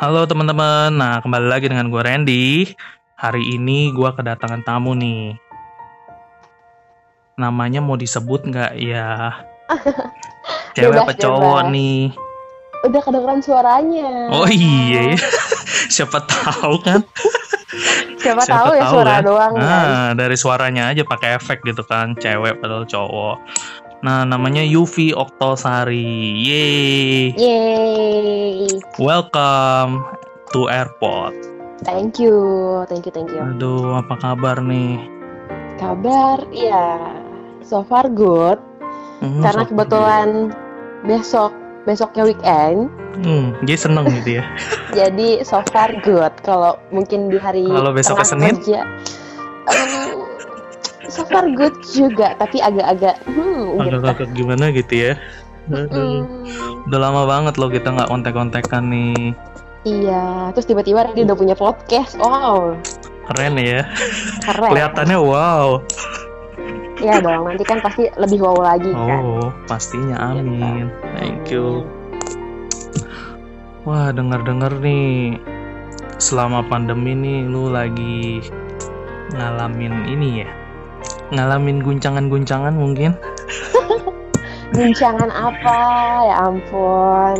Halo teman-teman, nah kembali lagi dengan gue Randy. Hari ini gue kedatangan tamu nih. Namanya mau disebut nggak ya? Cewek Bebas, apa cowok bebas. nih? Udah kedengeran suaranya. Oh iya, siapa tahu kan? Siapa, tahu ya suara kan? doang kan. Nah, dari suaranya aja pakai efek gitu kan, cewek padahal cowok. Nah, namanya Yuvi Oktosari. Yeay. Yeay. Welcome to airport. Thank you. Thank you, thank you. Aduh, apa kabar nih? Kabar ya so far good Hmm, karena so- kebetulan besok besoknya weekend. Hmm, jadi seneng gitu ya. Jadi so far good. Kalau mungkin di hari Kalau besoknya tengah Senin? kerja, so far good juga, tapi agak-agak hmm, gitu. Agak-agak gimana gitu ya. Aduh, udah lama banget loh kita nggak kontak-kontakan nih. iya, terus tiba-tiba dia udah punya podcast. Wow, Keren ya. keren. Kelihatannya wow. Iya dong, nanti kan pasti lebih wow lagi kan. Oh, pastinya amin. Thank you. Wah, dengar-dengar nih selama pandemi nih lu lagi ngalamin ini ya. Ngalamin guncangan-guncangan mungkin. Guncangan apa? Ya ampun.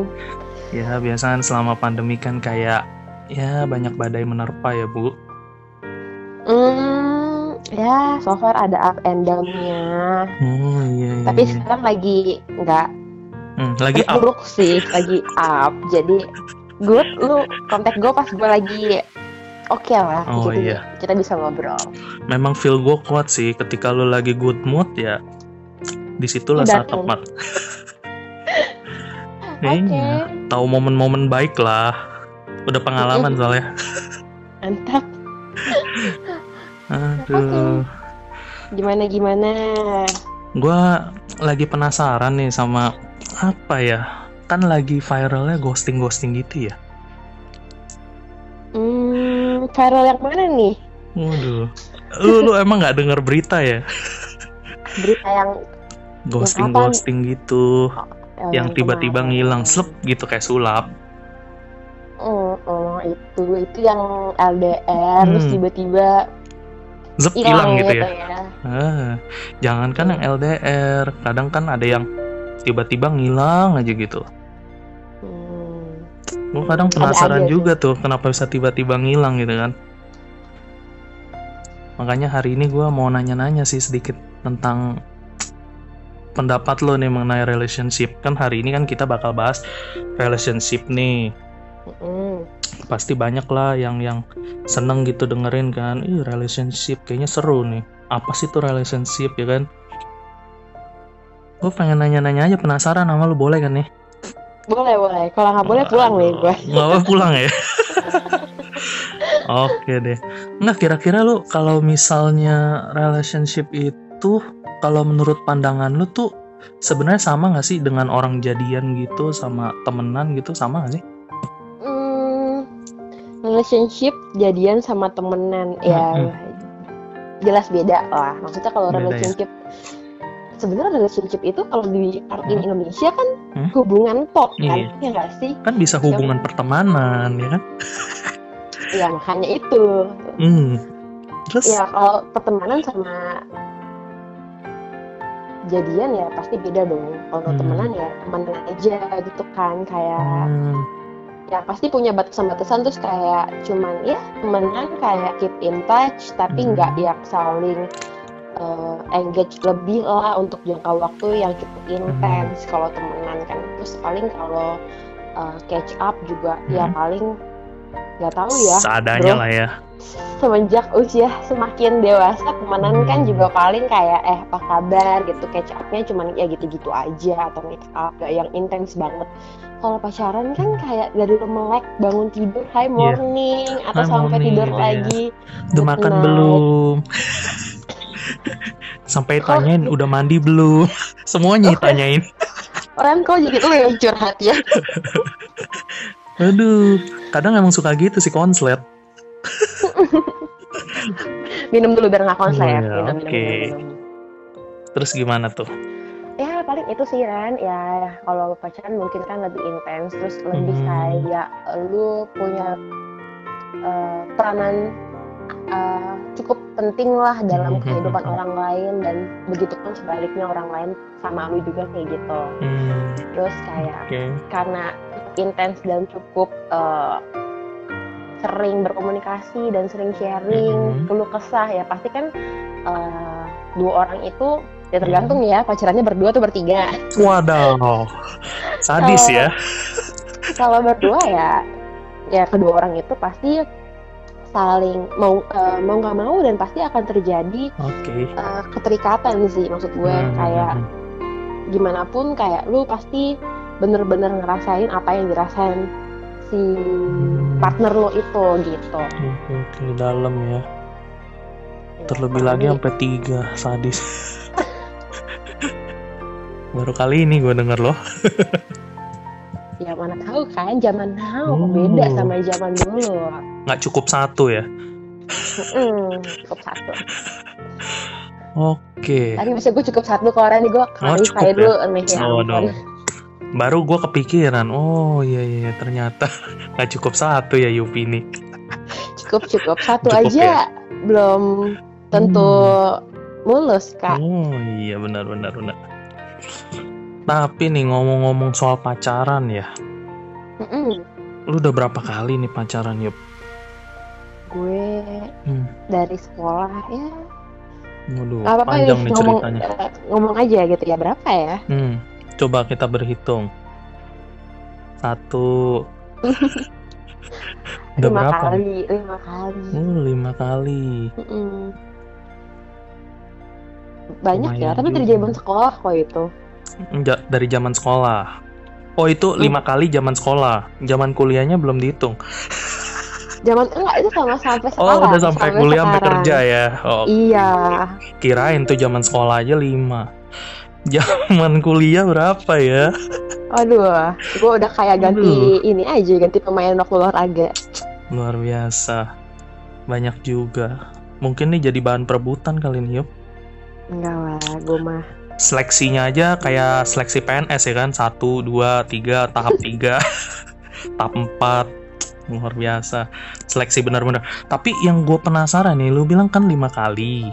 Ya, biasanya selama pandemi kan kayak ya banyak badai menerpa ya, Bu. Hmm, ya so far ada up and down-nya. Oh, iya iya. Tapi iya. sekarang lagi nggak Hmm, lagi up. buruk sih, lagi up. Jadi good, lu kontak gue pas gue lagi oke lah. Oh, Jadi iya. kita bisa ngobrol. Memang feel gue kuat sih ketika lu lagi good mood ya. Di situlah saat tepat. Oke, Iya. Tahu momen-momen baik lah. Udah pengalaman soalnya. mantap. Aduh. Gimana gimana? Gua lagi penasaran nih sama apa ya? Kan lagi viralnya ghosting-ghosting gitu ya. Hmm, viral yang mana nih? Waduh. Lu, lu emang nggak denger berita ya? Berita yang Ghosting-ghosting gitu. Yang tiba-tiba ngilang slep gitu kayak sulap. Oh, oh, itu itu yang LDR terus Hmm. tiba-tiba Zep hilang hilang gitu ya. ya. Ah, jangan kan yang LDR, kadang kan ada yang tiba-tiba ngilang aja gitu. Gue kadang Ada penasaran sih. juga tuh kenapa bisa tiba-tiba ngilang gitu kan. Makanya hari ini gue mau nanya-nanya sih sedikit tentang pendapat lo nih mengenai relationship. Kan hari ini kan kita bakal bahas relationship nih. Pasti banyak lah yang yang seneng gitu dengerin kan. Ih relationship kayaknya seru nih. Apa sih tuh relationship ya kan? Gue pengen nanya-nanya aja penasaran sama lu boleh kan nih? Boleh boleh. Kalau nggak boleh pulang nih gue. Nggak apa pulang ya? Oke deh. Nggak kira-kira lu kalau misalnya relationship itu kalau menurut pandangan lu tuh sebenarnya sama nggak sih dengan orang jadian gitu sama temenan gitu sama nggak sih? Hmm, relationship jadian sama temenan ya Mm-mm. jelas beda lah. Maksudnya kalau ya? Sebenarnya relationship itu kalau di artiin Hmm. Indonesia kan Hmm. hubungan top kan, Iya. ya nggak sih? Kan bisa hubungan pertemanan ya kan? Ya makanya itu. Hmm. Terus? Ya kalau pertemanan sama jadian ya pasti beda dong. Kalau Hmm. temenan ya temenan aja gitu kan kayak Hmm, ya pasti punya batasan-batasan terus kayak cuman ya temenan kayak keep in touch tapi Hmm. nggak yang saling uh, engage lebih lah untuk jangka waktu yang cukup intens kalau temenan kan terus paling kalau uh, catch up juga ya Hmm. paling nggak tahu ya seadanya bro. lah ya. semenjak usia semakin dewasa temenan kan Hmm. juga paling kayak eh apa kabar gitu catch upnya cuman ya gitu-gitu aja atau meet up gak yang intens banget kalau pacaran kan kayak dari lu melek bangun tidur hi morning atau Hi sampai morning, tidur gitu ya. lagi Udah good makan night. belum? Sampai tanyain udah mandi belum? Semuanya ditanyain. orang kok jadi lu yang curhat ya Aduh, kadang emang suka gitu sih konslet. minum dulu biar nggak konslet minum, minum, oke. minum, minum. Terus gimana tuh? ya paling itu sih Ren ya kalau pacaran mungkin kan lebih intens terus lebih Hmm. kayak lu punya eh, peranan eh, cukup penting lah dalam Hmm. kehidupan orang lain dan begitu pun sebaliknya orang lain sama lu juga kayak gitu Hmm, terus kayak Oke. karena intens dan cukup eh, sering berkomunikasi dan sering sharing Mhm. keluh kesah ya pasti kan eh, dua orang itu ya tergantung ya pacarannya berdua tuh bertiga Wadaw. Sadis ya. kalau berdua ya ya kedua orang itu pasti saling mau eh, mau nggak mau dan pasti akan terjadi Oke. eh, keterikatan sih maksud gue Hmm, kayak hmm, gimana pun kayak lu pasti bener-bener ngerasain apa yang dirasain si Hmm. partner lo itu gitu. hmm. Oke, oke, dalam ya. Terlebih Nah, lagi sampai tiga sadis. Baru kali ini gue denger loh. ya mana tahu kan zaman now Oh. beda sama zaman dulu. Nggak cukup satu ya. Mm, cukup satu. Oke. Tadi bisa gue cukup satu ke orang nih gue clarify cukup ya? dulu nih ya. Oh, ampun. no. Baru gue kepikiran. Oh iya iya ternyata nggak cukup satu ya Yupi ini. Cukup cukup satu Cukup aja belum tentu mulus kak. Oh iya benar benar benar. Tapi nih ngomong-ngomong soal pacaran ya, Mm-mm. lu udah berapa kali nih pacaran Yup? Gue Hmm. dari sekolah ya Waduh, apa-apa panjang nih ngomong ceritanya. eh, ngomong aja gitu ya berapa ya? Hmm, coba kita berhitung. Satu. udah lima berapa? kali, lima kali. Oh, lima kali. Mm-mm. Banyak ya, Lumayan tapi dari zaman sekolah kok itu. Ja- dari zaman sekolah. Oh itu lima kali zaman sekolah. Zaman kuliahnya belum dihitung. Zaman enggak itu sama sampai Oh sekarang. udah sampai kuliah sampai kerja ya. Oh Iya. kirain tuh zaman sekolah aja lima. Zaman kuliah berapa ya? Aduh, gue udah kayak ganti ini aja, ganti pemain waktu olahraga. Luar biasa. Banyak juga. Mungkin nih jadi bahan perebutan kali ini yuk. Enggak lah, gue mah. Seleksinya aja kayak seleksi PNS ya kan. Satu, dua, tiga, tahap tiga, tahap empat. Luar biasa. Seleksi benar-benar. Tapi yang gue penasaran nih, lu bilang kan lima kali.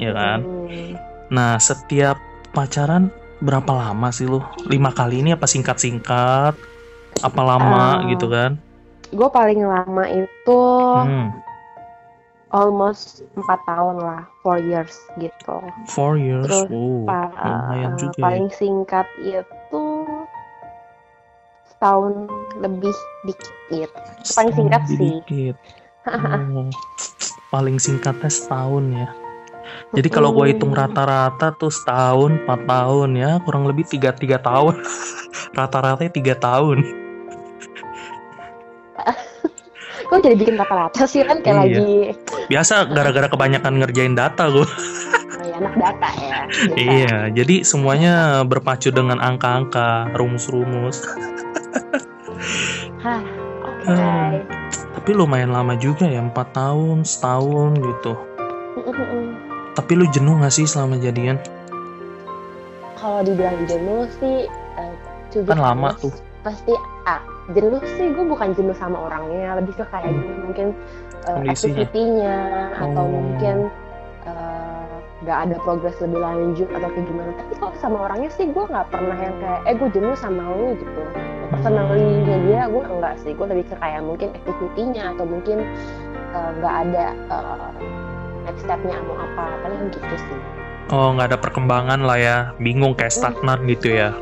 Ya kan? Hmm. Nah, setiap pacaran berapa lama sih lu? Lima kali ini apa singkat-singkat? Apa lama Ah. gitu kan? Gue paling lama itu Hmm, almost 4 tahun lah, 4 years gitu. four years. Terus, Oh, Pa- lumayan juga ya. paling singkat itu setahun lebih dikit gitu. paling singkat Setahun sih. dikit. Oh, paling singkatnya setahun ya. Jadi kalau gue hitung rata-rata tuh setahun, empat tahun ya, kurang lebih tiga tiga tahun. Rata-ratanya tiga tahun. Kok jadi bikin rata-rata sih kan kayak Iya. lagi Biasa gara-gara kebanyakan ngerjain data gue. ya, anak data ya. Biasa. Iya, jadi semuanya berpacu dengan angka-angka, rumus-rumus. Hah, oke. Hmm. Tapi lumayan lama juga ya, empat tahun, setahun gitu. Tapi lu jenuh gak sih selama jadian? Kalau dibilang jenuh sih be Kan lama tuh. Pasti ah, jenuh sih gue bukan jenuh sama orangnya, lebih ke kayak jenuh mungkin Kondisinya. activity-nya atau Oh. mungkin eh, nggak ada progres lebih lanjut atau kayak gimana. Tapi kalau sama orangnya sih gue nggak pernah yang kayak eh gue jenuh sama lu gitu. Personally-nya dia gue enggak sih, gue lebih ke kayak mungkin activity-nya atau mungkin eh, nggak ada eh, next step-nya mau apa, paling gitu sih. Oh, nggak ada perkembangan lah ya, bingung kayak stagnan gitu ya.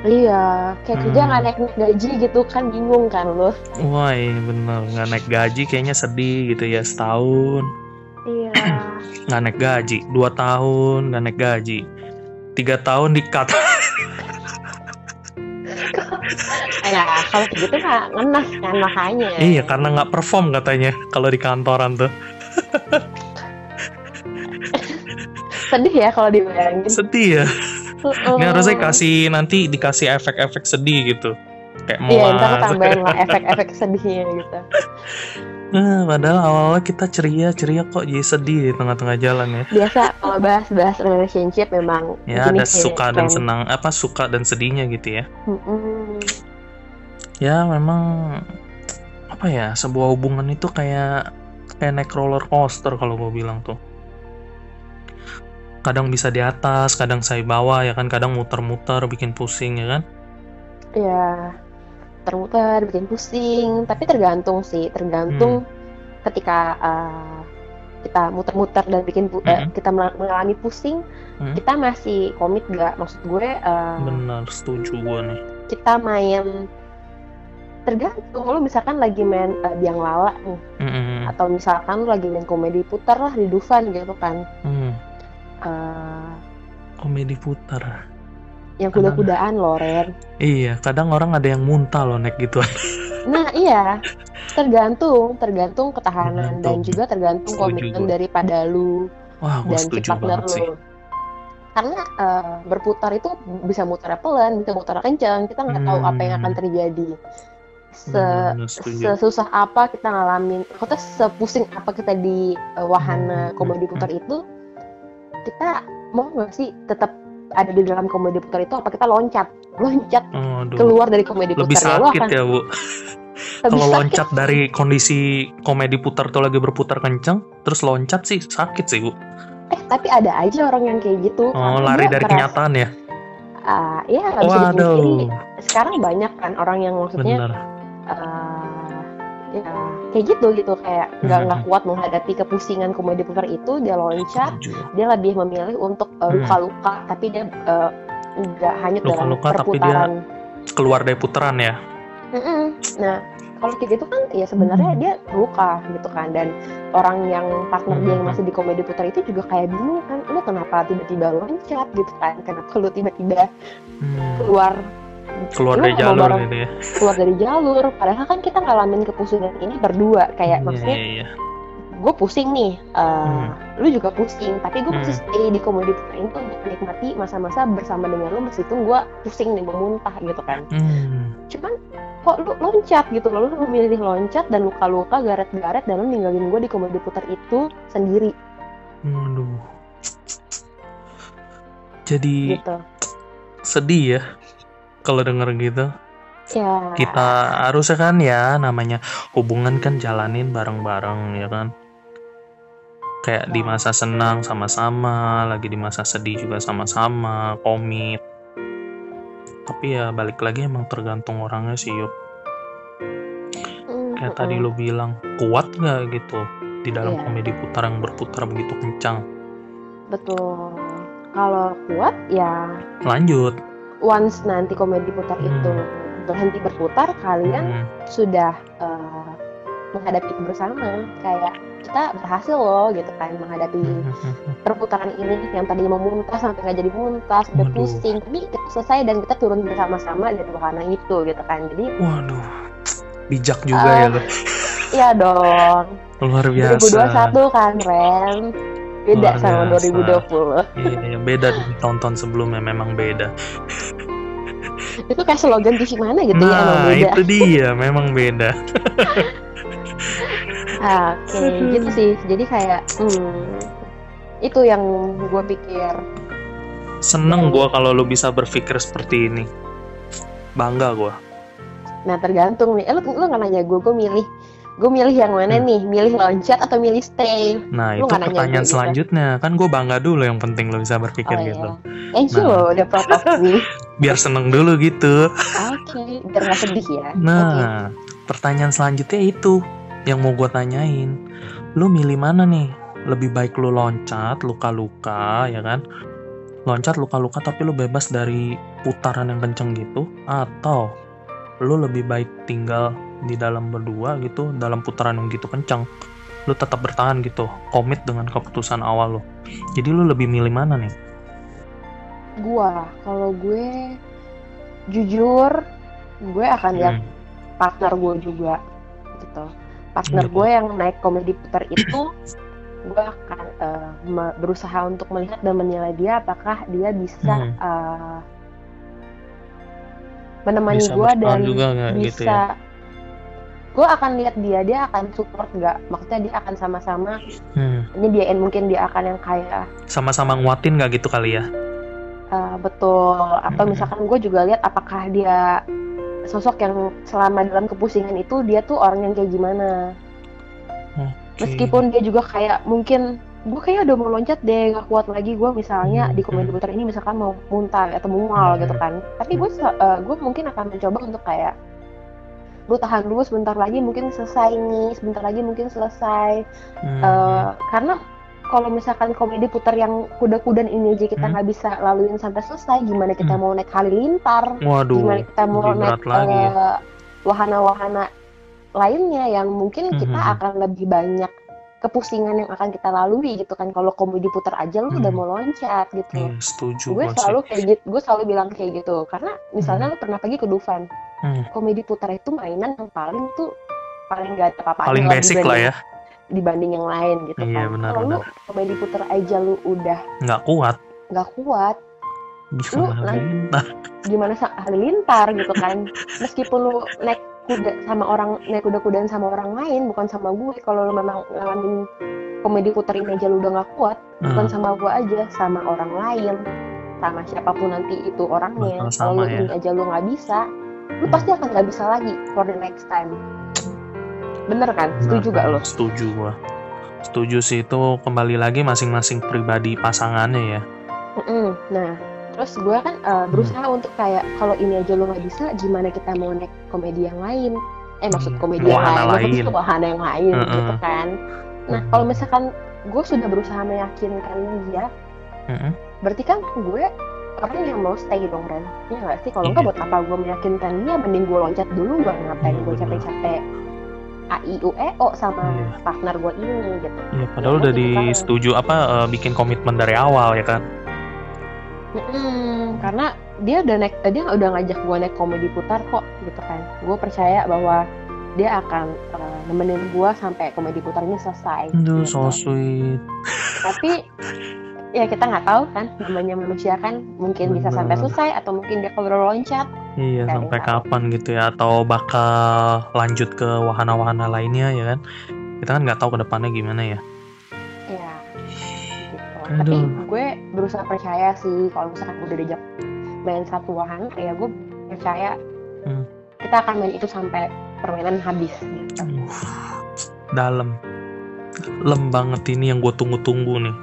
Iya, kayak kerja Hmm. nggak naik naik gaji gitu kan bingung kan lo. Wah, bener nggak naik gaji kayaknya sedih gitu ya setahun Iya. nggak naik gaji, dua tahun nggak naik gaji, tiga tahun di cut. ya kalau gitu nggak ngenas kan makanya. iya, karena nggak perform katanya kalau di kantoran tuh. Sedih ya kalau dibayangin. Sedih ya. Ini harusnya kasih nanti dikasih efek-efek sedih gitu. Kayak Iya, ntar tambahin lah efek-efek sedihnya gitu. Nah, padahal awalnya kita ceria-ceria kok jadi sedih di tengah-tengah jalan ya. biasa kalau bahas-bahas relationship memang Ya ada suka dan senang, apa suka dan sedihnya gitu ya. Mm-mm. Ya memang apa ya sebuah hubungan itu kayak kayak naik roller coaster kalau gue bilang tuh. Kadang bisa di atas, kadang saya bawah ya kan, kadang muter-muter bikin pusing ya kan. ya termuter bikin pusing tapi tergantung sih tergantung ketika uh, kita muter-muter dan bikin eh, Mm-mm. kita mel- mengalami pusing Hmm. kita masih komit gak maksud gue uh, Benar, setuju gue nih. kita main tergantung lu misalkan lagi main uh, biang lala nih Mm-mm. atau misalkan lu lagi main komedi putar lah di Dufan gitu kan Hmm. Uh, Komedi putar. yang kuda-kudaan loh Ren Iya, kadang orang ada yang muntah loh naik gitu. Nah iya, tergantung, tergantung ketahanan dan Tergantung. juga tergantung Setuju komitmen gua. daripada lu Wah, gue dan si setuju partner sih. lu. Karena eh, berputar itu bisa muter pelan, bisa muter kencang, kita nggak tahu apa yang akan Hmm. terjadi. Se setuju. sesusah apa kita ngalamin, kita sepusing apa kita di eh, wahana Hmm, komedi hmm, putar itu, kita mau nggak sih tetap ada di dalam komedi putar itu apa kita loncat, loncat Aduh. keluar dari komedi Lebih putar lu sakit akan ya, Bu. Kalau loncat dari kondisi komedi putar tuh lagi berputar kenceng, terus loncat sih sakit sih, Bu. Eh, tapi ada aja orang yang kayak gitu. Oh, lari dari merasa, kenyataan ya. ah, ya nggak bisa dipungkiri. Waduh, Sekarang banyak kan orang yang maksudnya, bener. ah, ya kayak gitu gitu kayak nggak Hmm. nggak kuat menghadapi kepusingan komedi putar itu, dia loncat, dia lebih memilih untuk Hmm. luka-luka, tapi dia eh, nggak hanyut dalam Luka-luka, tapi dia-. Keluar dari putaran ya. Mm-mm. Nah, kalau kayak gitu kan ya sebenarnya Hmm. dia luka gitu kan dan orang yang partner dia yang masih di komedi putar itu juga kayak bingung kan, lu kenapa tiba-tiba loncat gitu kan? Kenapa lu tiba-tiba keluar Keluar lu dari jalur bareng- gitu ya. keluar dari jalur? Padahal kan kita ngalamin kepusingan ini berdua kayak Iya, maksudnya iya, iya. gue pusing nih, eh, Hmm. lu juga pusing, tapi gue masih Hmm. stay di komedi putar itu untuk menikmati masa-masa bersama dengan lu meskipun gue pusing nih mau muntah gitu kan. Hmm. cuman kok lu loncat gitu loh lu memilih loncat dan luka-luka garet-garet dan lu ninggalin gue di komedi putar itu sendiri Waduh. Jadi gitu sedih ya kalau denger gitu. ya Kita harusnya kan ya namanya hubungan kan jalanin bareng-bareng ya kan. Kayak di Ya. masa senang sama-sama, lagi di masa sedih juga sama-sama, komit. Tapi ya balik lagi emang tergantung orangnya sih yuk. Kayak mm, tadi lo bilang, kuat nggak gitu di dalam Iya. komedi putar yang berputar begitu kencang. betul kalau kuat ya Lanjut. Once nanti komedi putar Hmm. itu berhenti berputar kalian Hmm. sudah eh, menghadapi itu bersama kayak kita berhasil loh gitu kan menghadapi Hmm. perputaran ini yang tadi mau muntah sampai nggak jadi muntah sampai Waduh. pusing tapi kita selesai dan kita turun bersama-sama dari wahana itu gitu kan jadi Waduh, bijak juga Ah, ya lo. iya dong Luar biasa. 2021 kan Ren beda Luar sama biasa. 2020 Iya, beda tahun-tahun sebelumnya memang beda. itu kayak slogan TV mana gitu ya emang Nah, beda itu dia, memang beda. Oke gitu sih jadi kayak hmm, itu yang gue pikir Seneng gua kalau lo bisa berpikir seperti ini. Bangga gua. nah tergantung nih eh, lu, lu nggak nanya gue gue milih gue milih yang mana Hmm. nih milih loncat atau milih stay Nah, Lu itu pertanyaan gitu. selanjutnya. Kan gue bangga dulu yang penting lo bisa berpikir oh gitu. iya thank you Nah. loh udah proud of me Biar seneng dulu gitu. oke biar nggak sedih ya Nah, pertanyaan selanjutnya itu yang mau gue tanyain. Lu milih mana nih? Lebih baik lu loncat, luka-luka, ya kan? Loncat, luka-luka, tapi lu bebas dari putaran yang kenceng gitu? Atau lu lebih baik tinggal di dalam berdua gitu, dalam putaran yang gitu kenceng? Lu tetap bertahan gitu, komit dengan keputusan awal lu. Jadi lu lebih milih mana nih? gua kalau gue jujur gue akan lihat Hmm, partner gue juga gitu partner Gitu. gue yang naik komedi putar itu gue akan me- berusaha untuk melihat dan menilai dia apakah dia bisa Hmm. eh, menemani Bisa gue dan juga nggak gitu bisa ya? Gue akan lihat dia dia akan support nggak maksudnya dia akan sama-sama Hmm. ini dia mungkin dia akan yang kayak Sama-sama nguatin nggak gitu kali ya? uh, betul atau Hmm. misalkan gue juga lihat apakah dia sosok yang selama dalam kepusingan itu dia tuh orang yang kayak gimana Oke. meskipun dia juga kayak mungkin gue kayak udah mau loncat deh gak kuat lagi gue misalnya Hmm, di komedi hmm. putar ini misalkan mau muntah atau mual Hmm. gitu kan tapi gue gue mungkin akan mencoba untuk kayak lu tahan dulu sebentar lagi mungkin selesai nih sebentar lagi mungkin selesai Hmm. Eh, karena kalau misalkan komedi putar yang kuda-kudan ini aja kita Hmm. nggak bisa laluin sampai selesai gimana kita Hmm. mau naik halilintar Waduh. gimana kita mau naik eh, wahana-wahana lainnya yang mungkin kita Mhm. akan lebih banyak kepusingan yang akan kita lalui gitu kan kalau komedi putar aja lu udah Hmm. mau loncat gitu Iya, setuju gue selalu kayak gitu gue selalu bilang kayak gitu karena misalnya lu pernah pergi ke Dufan Hmm. komedi putar itu mainan yang paling tuh paling gak ada apa-apa Paling basic lah ya. dibanding yang lain gitu Iya, kan benar, kalau lu benar. komedi putar aja lu udah Nggak kuat. nggak kuat Bisa Lu halilintar. gimana halilintar gitu kan meskipun lu naik kuda sama orang naik kuda-kudaan sama orang lain bukan sama gue kalau lu memang ngalamin komedi putar ini aja lu udah nggak kuat bukan Hmm. sama gue aja sama orang lain sama siapa pun nanti itu orangnya kalau lu ya. ini aja lu nggak bisa lu Hmm. pasti akan nggak bisa lagi for the next time bener kan setuju Benar, gak lo Setuju gua. Setuju sih itu kembali lagi masing-masing pribadi pasangannya ya. Mm-mm. Nah, terus gue kan uh, berusaha untuk kayak kalau ini aja lo nggak bisa, gimana kita mau naik komedi yang lain? Eh maksud Hmm, komedi yang wahana lain, maksud lain. itu wahana yang lain Mm-mm. gitu kan? Nah, kalau misalkan gue sudah berusaha meyakinkan dia, Mm-mm. berarti kan gue orang yang mau stay dong Ren ya nggak sih kalau Iya. nggak buat apa gue meyakinkan dia mending gue loncat dulu gue ngapain Iya, gue benar. capek-capek A I U E O sama Iya. partner gue ini gitu Iya, padahal Ya, udah gitu kan. disetujui apa eh, bikin komitmen dari awal ya kan. Mm-mm, karena dia udah naik dia udah ngajak gue naik komedi putar kok gitu kan gue percaya bahwa dia akan uh, nemenin gue sampai komedi putar ini selesai Aduh, gitu. so sweet. tapi ya kita nggak tahu kan namanya manusia kan mungkin bisa sampai selesai atau mungkin dia kalau loncat Iya, sampai kapan gitu ya atau bakal lanjut ke wahana-wahana lainnya ya kan. Kita kan nggak tahu ke depannya gimana ya. ya gitu Aduh. tapi gue berusaha percaya sih kalau misalkan udah diajak main satu wahana ya gue percaya Hmm. kita akan main itu sampai permainan habis gitu. Uh, dalam. Lem banget ini yang gue tunggu-tunggu nih.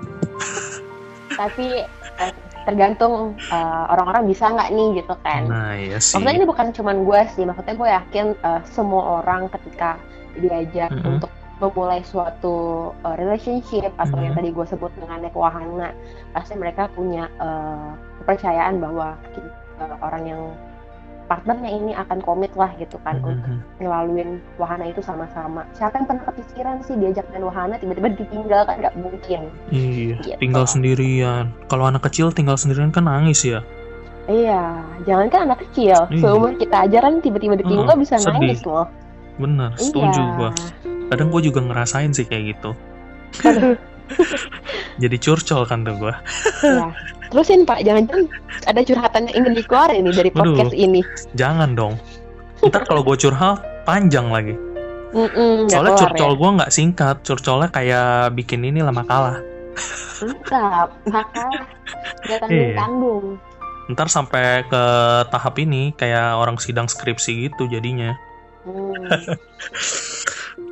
Tapi eh, tergantung eh, orang-orang bisa nggak nih gitu kan Nah, iya sih. maksudnya ini bukan cuman gue sih maksudnya gue yakin eh, semua orang ketika diajak Mhm. untuk memulai suatu eh, relationship atau yang Mhm. tadi gue sebut dengan wahana pasti mereka punya eh, kepercayaan bahwa eh, orang yang partnernya ini akan komit lah gitu kan untuk Mhm. ngelaluin wahana itu sama-sama siapa yang pernah kepikiran sih diajak main wahana tiba-tiba ditinggal kan nggak mungkin Iya, Gitu. tinggal sendirian. Kalau anak kecil tinggal sendirian kan nangis ya. Iya, jangan kan anak kecil, Iya. seumur kita aja kan tiba-tiba ditinggal Heeh, bisa sedih. nangis loh. Bener, setuju iya. gua. Kadang gue juga ngerasain sih kayak gitu. Aduh, Jadi curcol kan tuh gua. ya. Terusin Pak, jangan-jangan ada curhatan yang ingin dikeluarin nih dari podcast ini. Jangan dong. Ntar kalau gue curhat panjang lagi. Mm-mm, Soalnya keluar curcol gue nggak singkat. Curcolnya kayak bikin ini lah makalah. ya. Mantap, makalah. Gak tanggung Iya. tanggung. Ntar sampai ke tahap ini kayak orang sidang skripsi gitu jadinya. Hmm.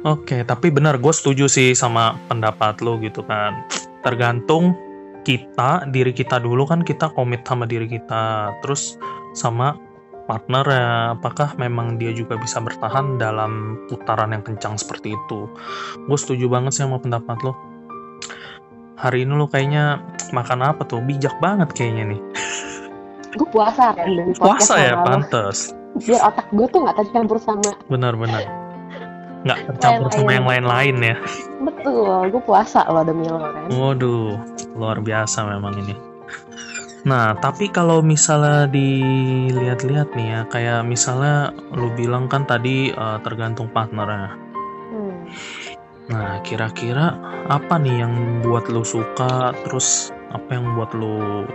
Oke, tapi benar gue setuju sih sama pendapat lo gitu kan. Tergantung kita, diri kita dulu kan kita komit sama diri kita. Terus sama partner ya, apakah memang dia juga bisa bertahan dalam putaran yang kencang seperti itu. Gue setuju banget sih sama pendapat lo. Hari ini lo kayaknya makan apa tuh? Bijak banget kayaknya nih. Gue puasa kan dari Puasa ya, pantes. Biar otak gue tuh nggak tercampur sama Benar-benar. Nggak tercampur sama yang lain-lain ya. betul. Gue puasa loh demi lo kan. Waduh, luar biasa memang ini. Nah, tapi kalau misalnya dilihat-lihat nih ya, kayak misalnya lu bilang kan tadi eh, tergantung partnernya. Hmm. Nah, kira-kira apa nih yang buat lu suka, terus apa yang buat lu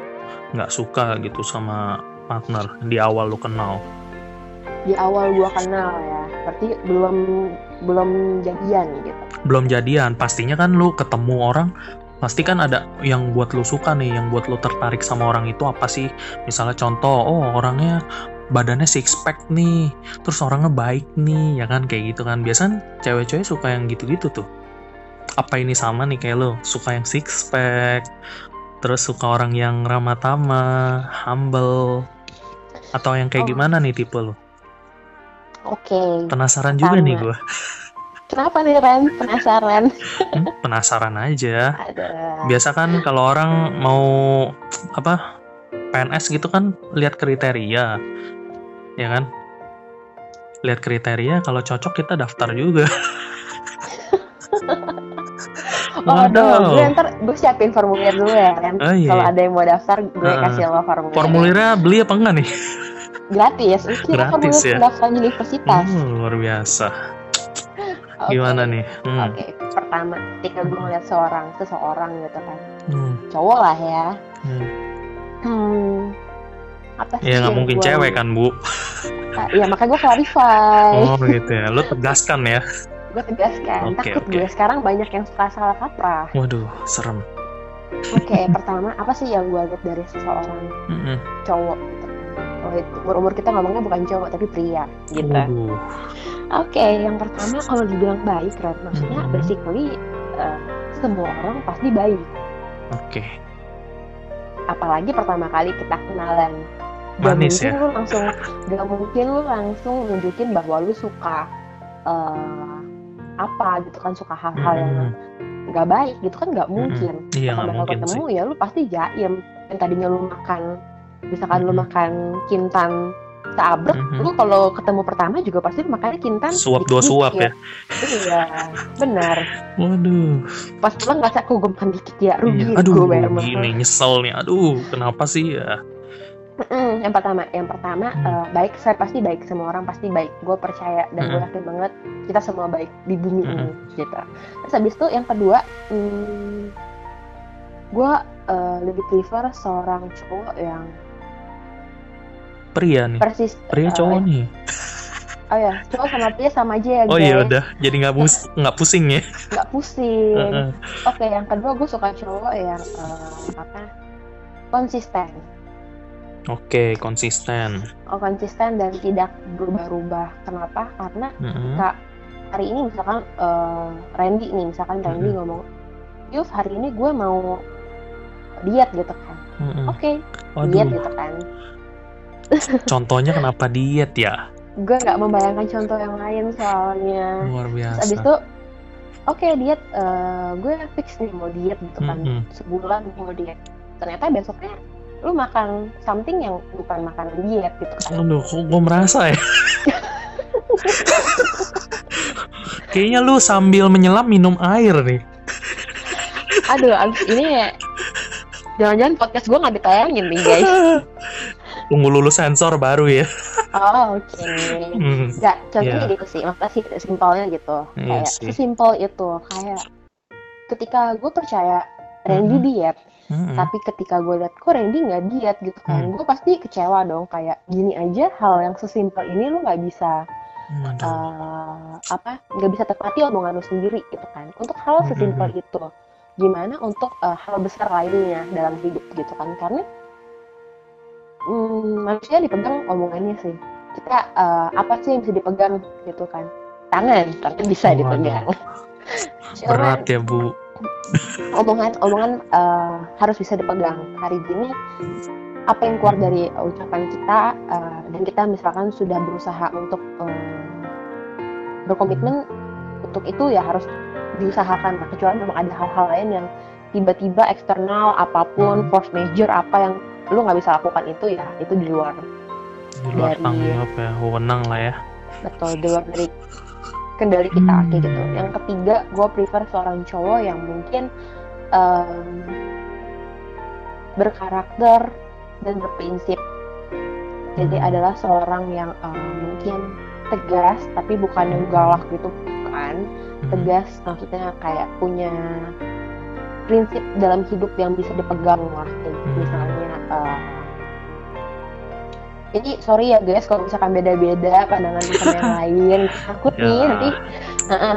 nggak suka gitu sama partner di awal lu kenal? Di awal gue kenal ya. berarti belum belum jadian gitu. Belum jadian pastinya kan lu ketemu orang pasti kan ada yang buat lu suka nih yang buat lu tertarik sama orang itu apa sih? Misalnya contoh oh orangnya badannya six pack nih terus orangnya baik nih ya kan kayak gitu kan. Biasanya cewek-cewek suka yang gitu-gitu tuh. Apa ini sama nih kayak lo suka yang six pack terus suka orang yang ramah tamah humble atau yang kayak Oh. gimana nih tipe lo oke. Penasaran juga Pertama. nih gue kenapa nih Ren? Penasaran. Penasaran aja. Ada. Biasa kan kalau orang mau apa PNS gitu kan lihat kriteria ya kan? Lihat kriteria kalau cocok kita daftar juga. Oh Waduh. gue ntar gue siapin formulir dulu ya Ren. Oh, iya. kalau ada yang mau daftar gue Heeh. kasih lo formulir formulirnya beli apa enggak nih gratis kira Gratis ya? pendaftaran universitas Hmm, luar biasa Oke. gimana nih hmm. Oke, pertama ketika gue ngeliat seorang seseorang gitu kan, Hmm. cowok lah ya. Hmm. Hmm, apa sih? ya nggak mungkin gua- cewek kan bu Ah, Iya makanya gue clarify, oh gitu ya lu tegaskan ya gue tegaskan. Oke, Takut oke. gue sekarang banyak yang suka salah kaprah. waduh serem Oke, pertama apa sih yang gue lihat dari seseorang Mm-mm. cowok? Gitu. Oh, itu umur umur kita ngomongnya bukan cowok tapi pria, gitu. Oke, yang pertama kalau dibilang baik, Ren, maksudnya Mhm. basically eh, semua orang pasti baik. oke apalagi pertama kali kita kenalan gak Manis mungkin ya? lu langsung gak mungkin lu langsung nunjukin bahwa lu suka eh, apa gitu kan suka hal-hal yang Mm-mm. gak baik gitu kan gak mungkin iya Pertama nggak kali mungkin sih ketemu ya lu pasti jaim yang tadinya lu makan misalkan lu makan kintan seabrek Mhm. lu kalau ketemu pertama juga pasti makannya kintan suap dua suap ya dikit-dikit. iya benar waduh pas pulang nggak aku gue makan dikit ya rugi Iya. aduh gue gini nyesel nih aduh kenapa sih ya Mm, yang pertama, yang pertama Hmm. eh, baik, saya pasti baik, semua orang pasti baik. Gue percaya dan gue Mm-mm. yakin banget kita semua baik di bumi ini, Mm-mm. gitu. Terus habis itu yang kedua, hmm, gue eh, lebih prefer seorang cowok yang pria nih persis. pria eh, cowok nih Oh ya, cowok sama pria sama aja ya oh iya udah jadi nggak pus nggak pusing ya Nggak pusing. Heeh. Oke, yang kedua gue suka cowok yang eh, apa? Konsisten. oke konsisten Oh, konsisten dan tidak berubah-ubah. Kenapa? Karena Mm-mm. Kak, hari ini misalkan eh, Randy nih, misalkan Randy Mm-mm. ngomong, Yuf hari ini gue mau diet gitu kan. Mm-mm. Oke, diet waduh gitu kan. Contohnya kenapa diet ya Gue nggak membayangkan contoh yang lain soalnya. luar Terus biasa abis itu, oke diet, eh, gue fix nih mau diet gitu kan. Mm-mm. Sebulan mau diet. Ternyata besoknya lu makan something yang bukan makanan diet gitu kan. Aduh, kok gue merasa ya? Kayaknya lu sambil menyelam minum air nih. Aduh, abis ini ya, jangan-jangan podcast gue nggak ditayangin nih guys. Tunggu lulus sensor baru ya. Oh, oke. Hmm. Enggak, contohnya Iya. gitu sih, maksudnya sih simpelnya gitu. Iya kayak sesimpel itu, kayak ketika gue percaya Randy Mhm. diet, Mm-mm. tapi ketika gue liat kok Randy nggak diet gitu kan, Hmm. gue pasti kecewa dong. Kayak gini aja hal yang sesimpel ini lu nggak bisa eh, apa, nggak bisa tepati omongan lu sendiri gitu kan. Untuk hal Mhm. sesimpel itu, gimana untuk eh, hal besar lainnya dalam hidup gitu kan? Karena hmm, manusia dipegang omongannya sih. Kita eh, apa sih yang bisa dipegang gitu kan? Tangan, tangan bisa Waduh. dipegang. Berat ya, Bu. omongan omongan eh, harus bisa dipegang. Hari gini apa yang keluar dari ucapan kita eh, dan kita misalkan sudah berusaha untuk eh, berkomitmen untuk itu ya harus diusahakan. Nah, kecuali memang ada hal-hal lain yang tiba-tiba eksternal apa pun Hmm. force major apa yang lu nggak bisa lakukan itu ya itu di luar Di luar Dari- tanggung jawab ya, wewenang lah ya. betul di luar dari kendali kita Hmm. kayak gitu yang ketiga gue prefer seorang cowok yang mungkin em, berkarakter dan berprinsip jadi Hmm. adalah seorang yang em, mungkin tegas tapi bukan yang galak gitu bukan Hmm. tegas maksudnya kayak punya prinsip dalam hidup yang bisa dipegang lah kayak Hmm. misalnya eh, ini sorry ya guys kalau misalkan beda-beda pandangan sama yang lain takut nih Ya. nanti uh, uh,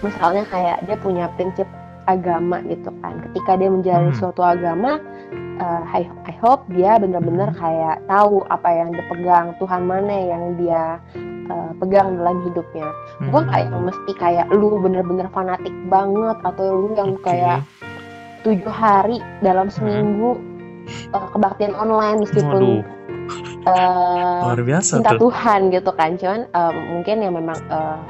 misalnya kayak dia punya prinsip agama gitu kan ketika dia menjalani Hmm. suatu agama uh, I, I hope dia benar-benar kayak tahu apa yang dia pegang Tuhan mana yang dia uh, pegang dalam hidupnya Hmm. gue kayak mesti kayak lu bener-bener fanatik banget atau lu yang Oke. kayak tujuh hari dalam seminggu uh, kebaktian online meskipun Waduh, uh, luar biasa cinta tuh. Tuhan gitu kan cuman um, mungkin yang memang uh,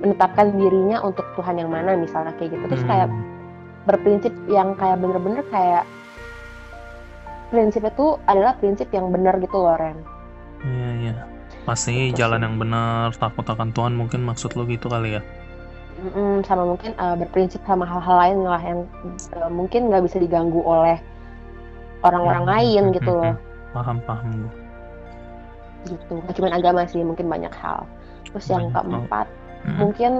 menetapkan dirinya untuk Tuhan yang mana misalnya kayak gitu terus kayak Hmm. berprinsip yang kayak bener-bener kayak prinsip itu adalah prinsip yang benar gitu loh Ren Iya, iya. Pasti Gitu jalan sih. yang benar, takut akan Tuhan mungkin maksud lo gitu kali ya. Mm-mm, sama mungkin uh, berprinsip sama hal-hal lain lah yang uh, mungkin nggak bisa diganggu oleh orang-orang Hmm, lain hmm, gitu loh Paham, paham. gitu nggak cuma agama sih mungkin banyak hal terus yang Banyak hal. keempat Mm. mungkin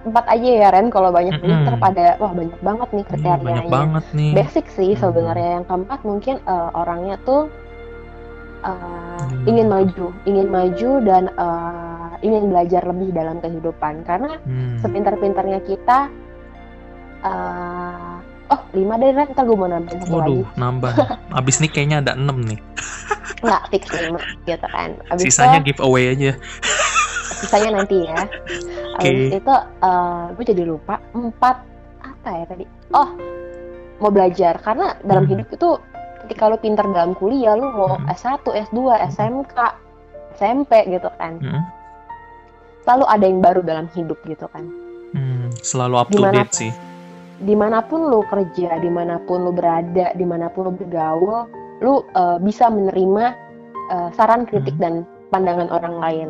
empat aja ya Ren kalau banyak mm pada wah banyak banget nih kriterianya banyak banget nih. basic sih Hmm. sebenarnya yang keempat mungkin uh, orangnya tuh uh, Hmm. ingin maju ingin maju dan uh, ingin belajar lebih dalam kehidupan karena Hmm. sepintar-pintarnya kita uh, oh lima deh Ren ntar gue mau nambahin satu lagi Waduh, nambah. Abis nih kayaknya ada 6 nih. nggak fix lima gitu kan abis Sisanya itu giveaway aja. Sisanya nanti ya abis Oke. itu uh, gue jadi lupa empat apa ya tadi oh mau belajar karena dalam Hmm. hidup itu ketika lu pintar dalam kuliah lu mau Hmm. S1, S2, SMK, SMP gitu kan Mm. selalu ada yang baru dalam hidup gitu kan Hmm, Selalu up to Gimana? date sih. di mana pun lu kerja, di mana pun lu berada, di mana pun lu bergaul, lu uh, bisa menerima uh, saran, kritik Hmm. dan pandangan orang lain.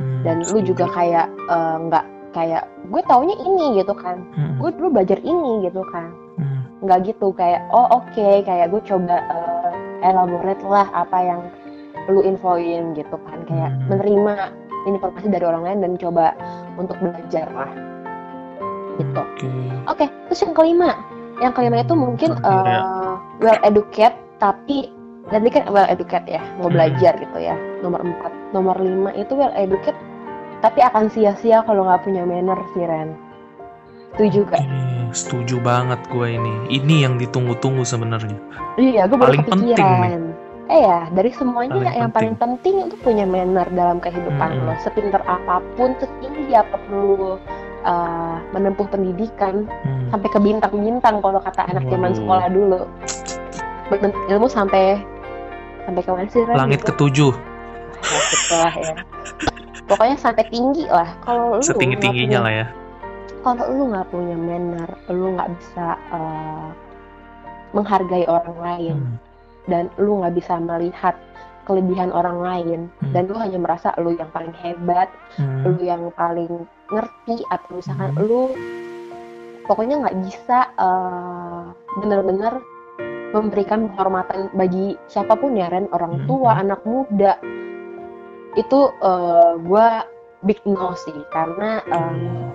Hmm, Dan lu juga kayak uh, nggak kayak gue taunya ini gitu kan, Mm, gue dulu belajar ini gitu kan, mm, nggak gitu kayak oh oke kayak gue coba uh, elaborate lah apa yang lu infoin gitu kan, kayak Hmm. menerima informasi dari orang lain dan coba untuk belajar lah. Gitu. Oke. Oke, terus yang kelima, yang kelima itu Hmm, mungkin uh, well educated tapi nanti kan well educated ya, mau Hmm. belajar gitu ya. Nomor empat, nomor lima itu well educated tapi akan sia-sia kalau nggak punya manner sih Ren. Setuju gak? Oke, setuju banget gue ini. Ini yang ditunggu-tunggu sebenarnya. Iya, gue Paling penting kepikiran. Eh ya, dari semuanya Paling yang paling penting itu punya manner dalam kehidupan Hmm. lo. Sepintar apa pun, setinggi apa pun lo uh, menempuh pendidikan, Hmm. sampai ke bintang-bintang kalau kata anak zaman sekolah dulu. Menuntut ilmu sampai sampai ke mana sih Ren? Langit Gitu. ketujuh, sekolah ya. Pokoknya sampai tinggi lah. Kalau lu setinggi tingginya punya- lah ya. Kalau lu nggak punya manner, lu nggak bisa uh, menghargai orang lain Hmm. dan lu nggak bisa melihat kelebihan orang lain Hmm. dan lu hanya merasa lu yang paling hebat, Hmm. lu yang paling ngerti atau misalkan Hmm. lu pokoknya nggak bisa uh, benar-benar memberikan penghormatan bagi siapa pun ya Ren orang Hmm. tua anak muda itu uh, gue big no sih karena um, Hmm.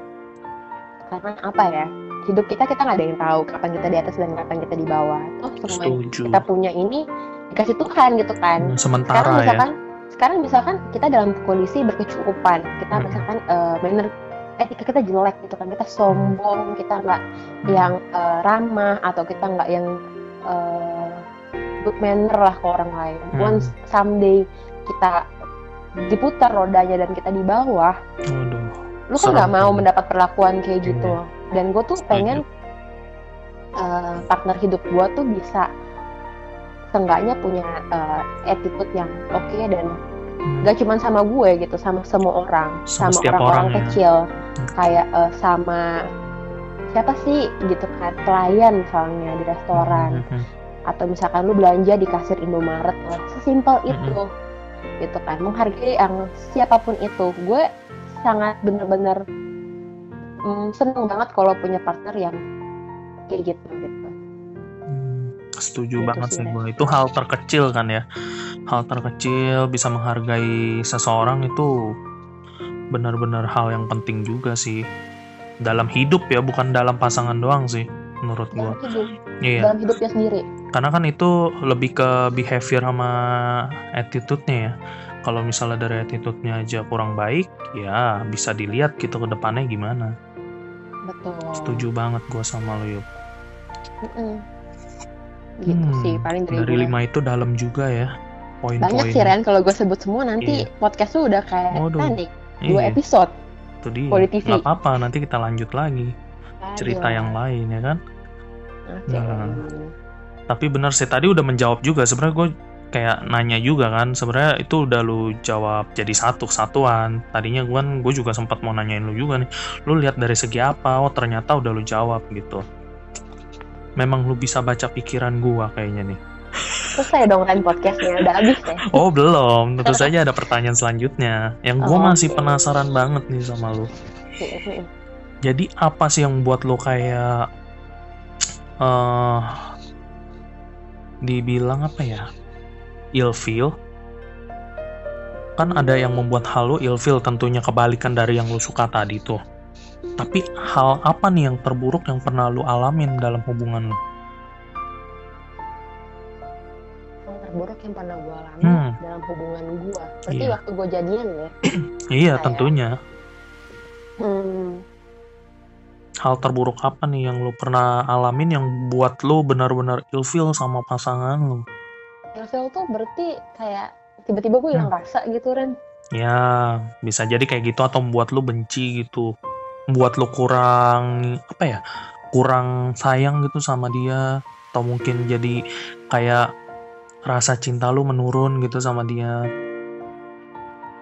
karena apa ya hidup kita kita nggak ada yang tahu kapan kita di atas dan kapan kita di bawah oh semua kita punya ini dikasih Tuhan gitu kan Hmm, sekarang Sementara ya. misalkan sekarang misalkan kita dalam kondisi berkecukupan kita Hmm. misalkan eh manner etika kita jelek gitu kan kita sombong kita nggak Hmm. yang eh, ramah atau kita nggak yang eh, good manner lah ke orang lain Hmm. once someday kita diputar rodanya dan kita di bawah Waduh. lu kan nggak mau mendapat perlakuan kayak gitu Iya. dan gue tuh pengen eh, partner hidup gue tuh bisa seenggaknya punya eh, attitude yang oke dan Hmm. gak cuman sama gue gitu sama semua orang Sama sama orang-orang orang ya. kecil Hmm. kayak eh, sama siapa sih? Gitu kan pelayan misalnya di restoran. Hmm, hmm, atau misalkan lu belanja di kasir Indomaret. Lah sesimpel itu. Gitu kan menghargai yang siapa pun itu. Gue sangat bener-bener mm, seneng banget kalau punya partner yang kayak gitu gitu. Hmm, Setuju Gitu banget sih, gue. Itu hal terkecil kan ya. Hal terkecil bisa menghargai seseorang itu benar-benar hal yang penting juga sih. Dalam hidup ya, bukan dalam pasangan doang sih menurut gua. dalam hidup Iya. dalam hidupnya sendiri Karena kan itu lebih ke behavior sama attitude-nya ya. Kalau misalnya dari attitude-nya aja kurang baik, ya bisa dilihat gitu ke depannya gimana. betul Setuju banget gua sama lo yuk. Mm-mm. gitu Hmm, sih paling dari, Dari gue. lima itu dalam juga ya poin-poin. banyak sih Ren kalau gue sebut semua nanti Iya. podcast lu udah kayak Waduh. Dua Iya, episode itu dia. Poli TV. Nggak apa-apa, nanti kita lanjut lagi cerita Aduh. yang lain ya kan. Oke. Nah. Tapi benar sih tadi udah menjawab juga. Sebenarnya gue kayak nanya juga kan. Sebenarnya itu udah lu jawab jadi satu kesatuan. Tadinya gue kan gue juga sempat mau nanyain lu juga nih. Lu lihat dari segi apa? Oh ternyata udah lu jawab gitu. Memang lu bisa baca pikiran gua kayaknya nih. Selesai dong Ren podcastnya udah habis ya Oh belum, tentu saja ada pertanyaan selanjutnya. Yang gue Oh, masih oke. penasaran banget nih sama lu. Jadi apa sih yang buat lo kayak eh dibilang apa ya? Ilfeel? Kan ada yang membuat hal lo ilfeel tentunya kebalikan dari yang lo suka tadi tuh. Tapi hal apa nih yang terburuk yang pernah lo alamin dalam hubungan lo? Terburuk yang pernah gue alami Hmm. dalam hubungan gue berarti Iya. waktu gue jadian ya Iya Kayak- tentunya. hmm, Hal terburuk apa nih yang lo pernah alamin yang buat lo benar-benar ilfeel sama pasangan lo? ilfeel tuh berarti kayak tiba-tiba gue hilang rasa gitu Ren Ya, bisa jadi kayak gitu atau membuat lu benci gitu. Membuat lu kurang apa ya? Kurang sayang gitu sama dia atau mungkin jadi kayak rasa cinta lu menurun gitu sama dia.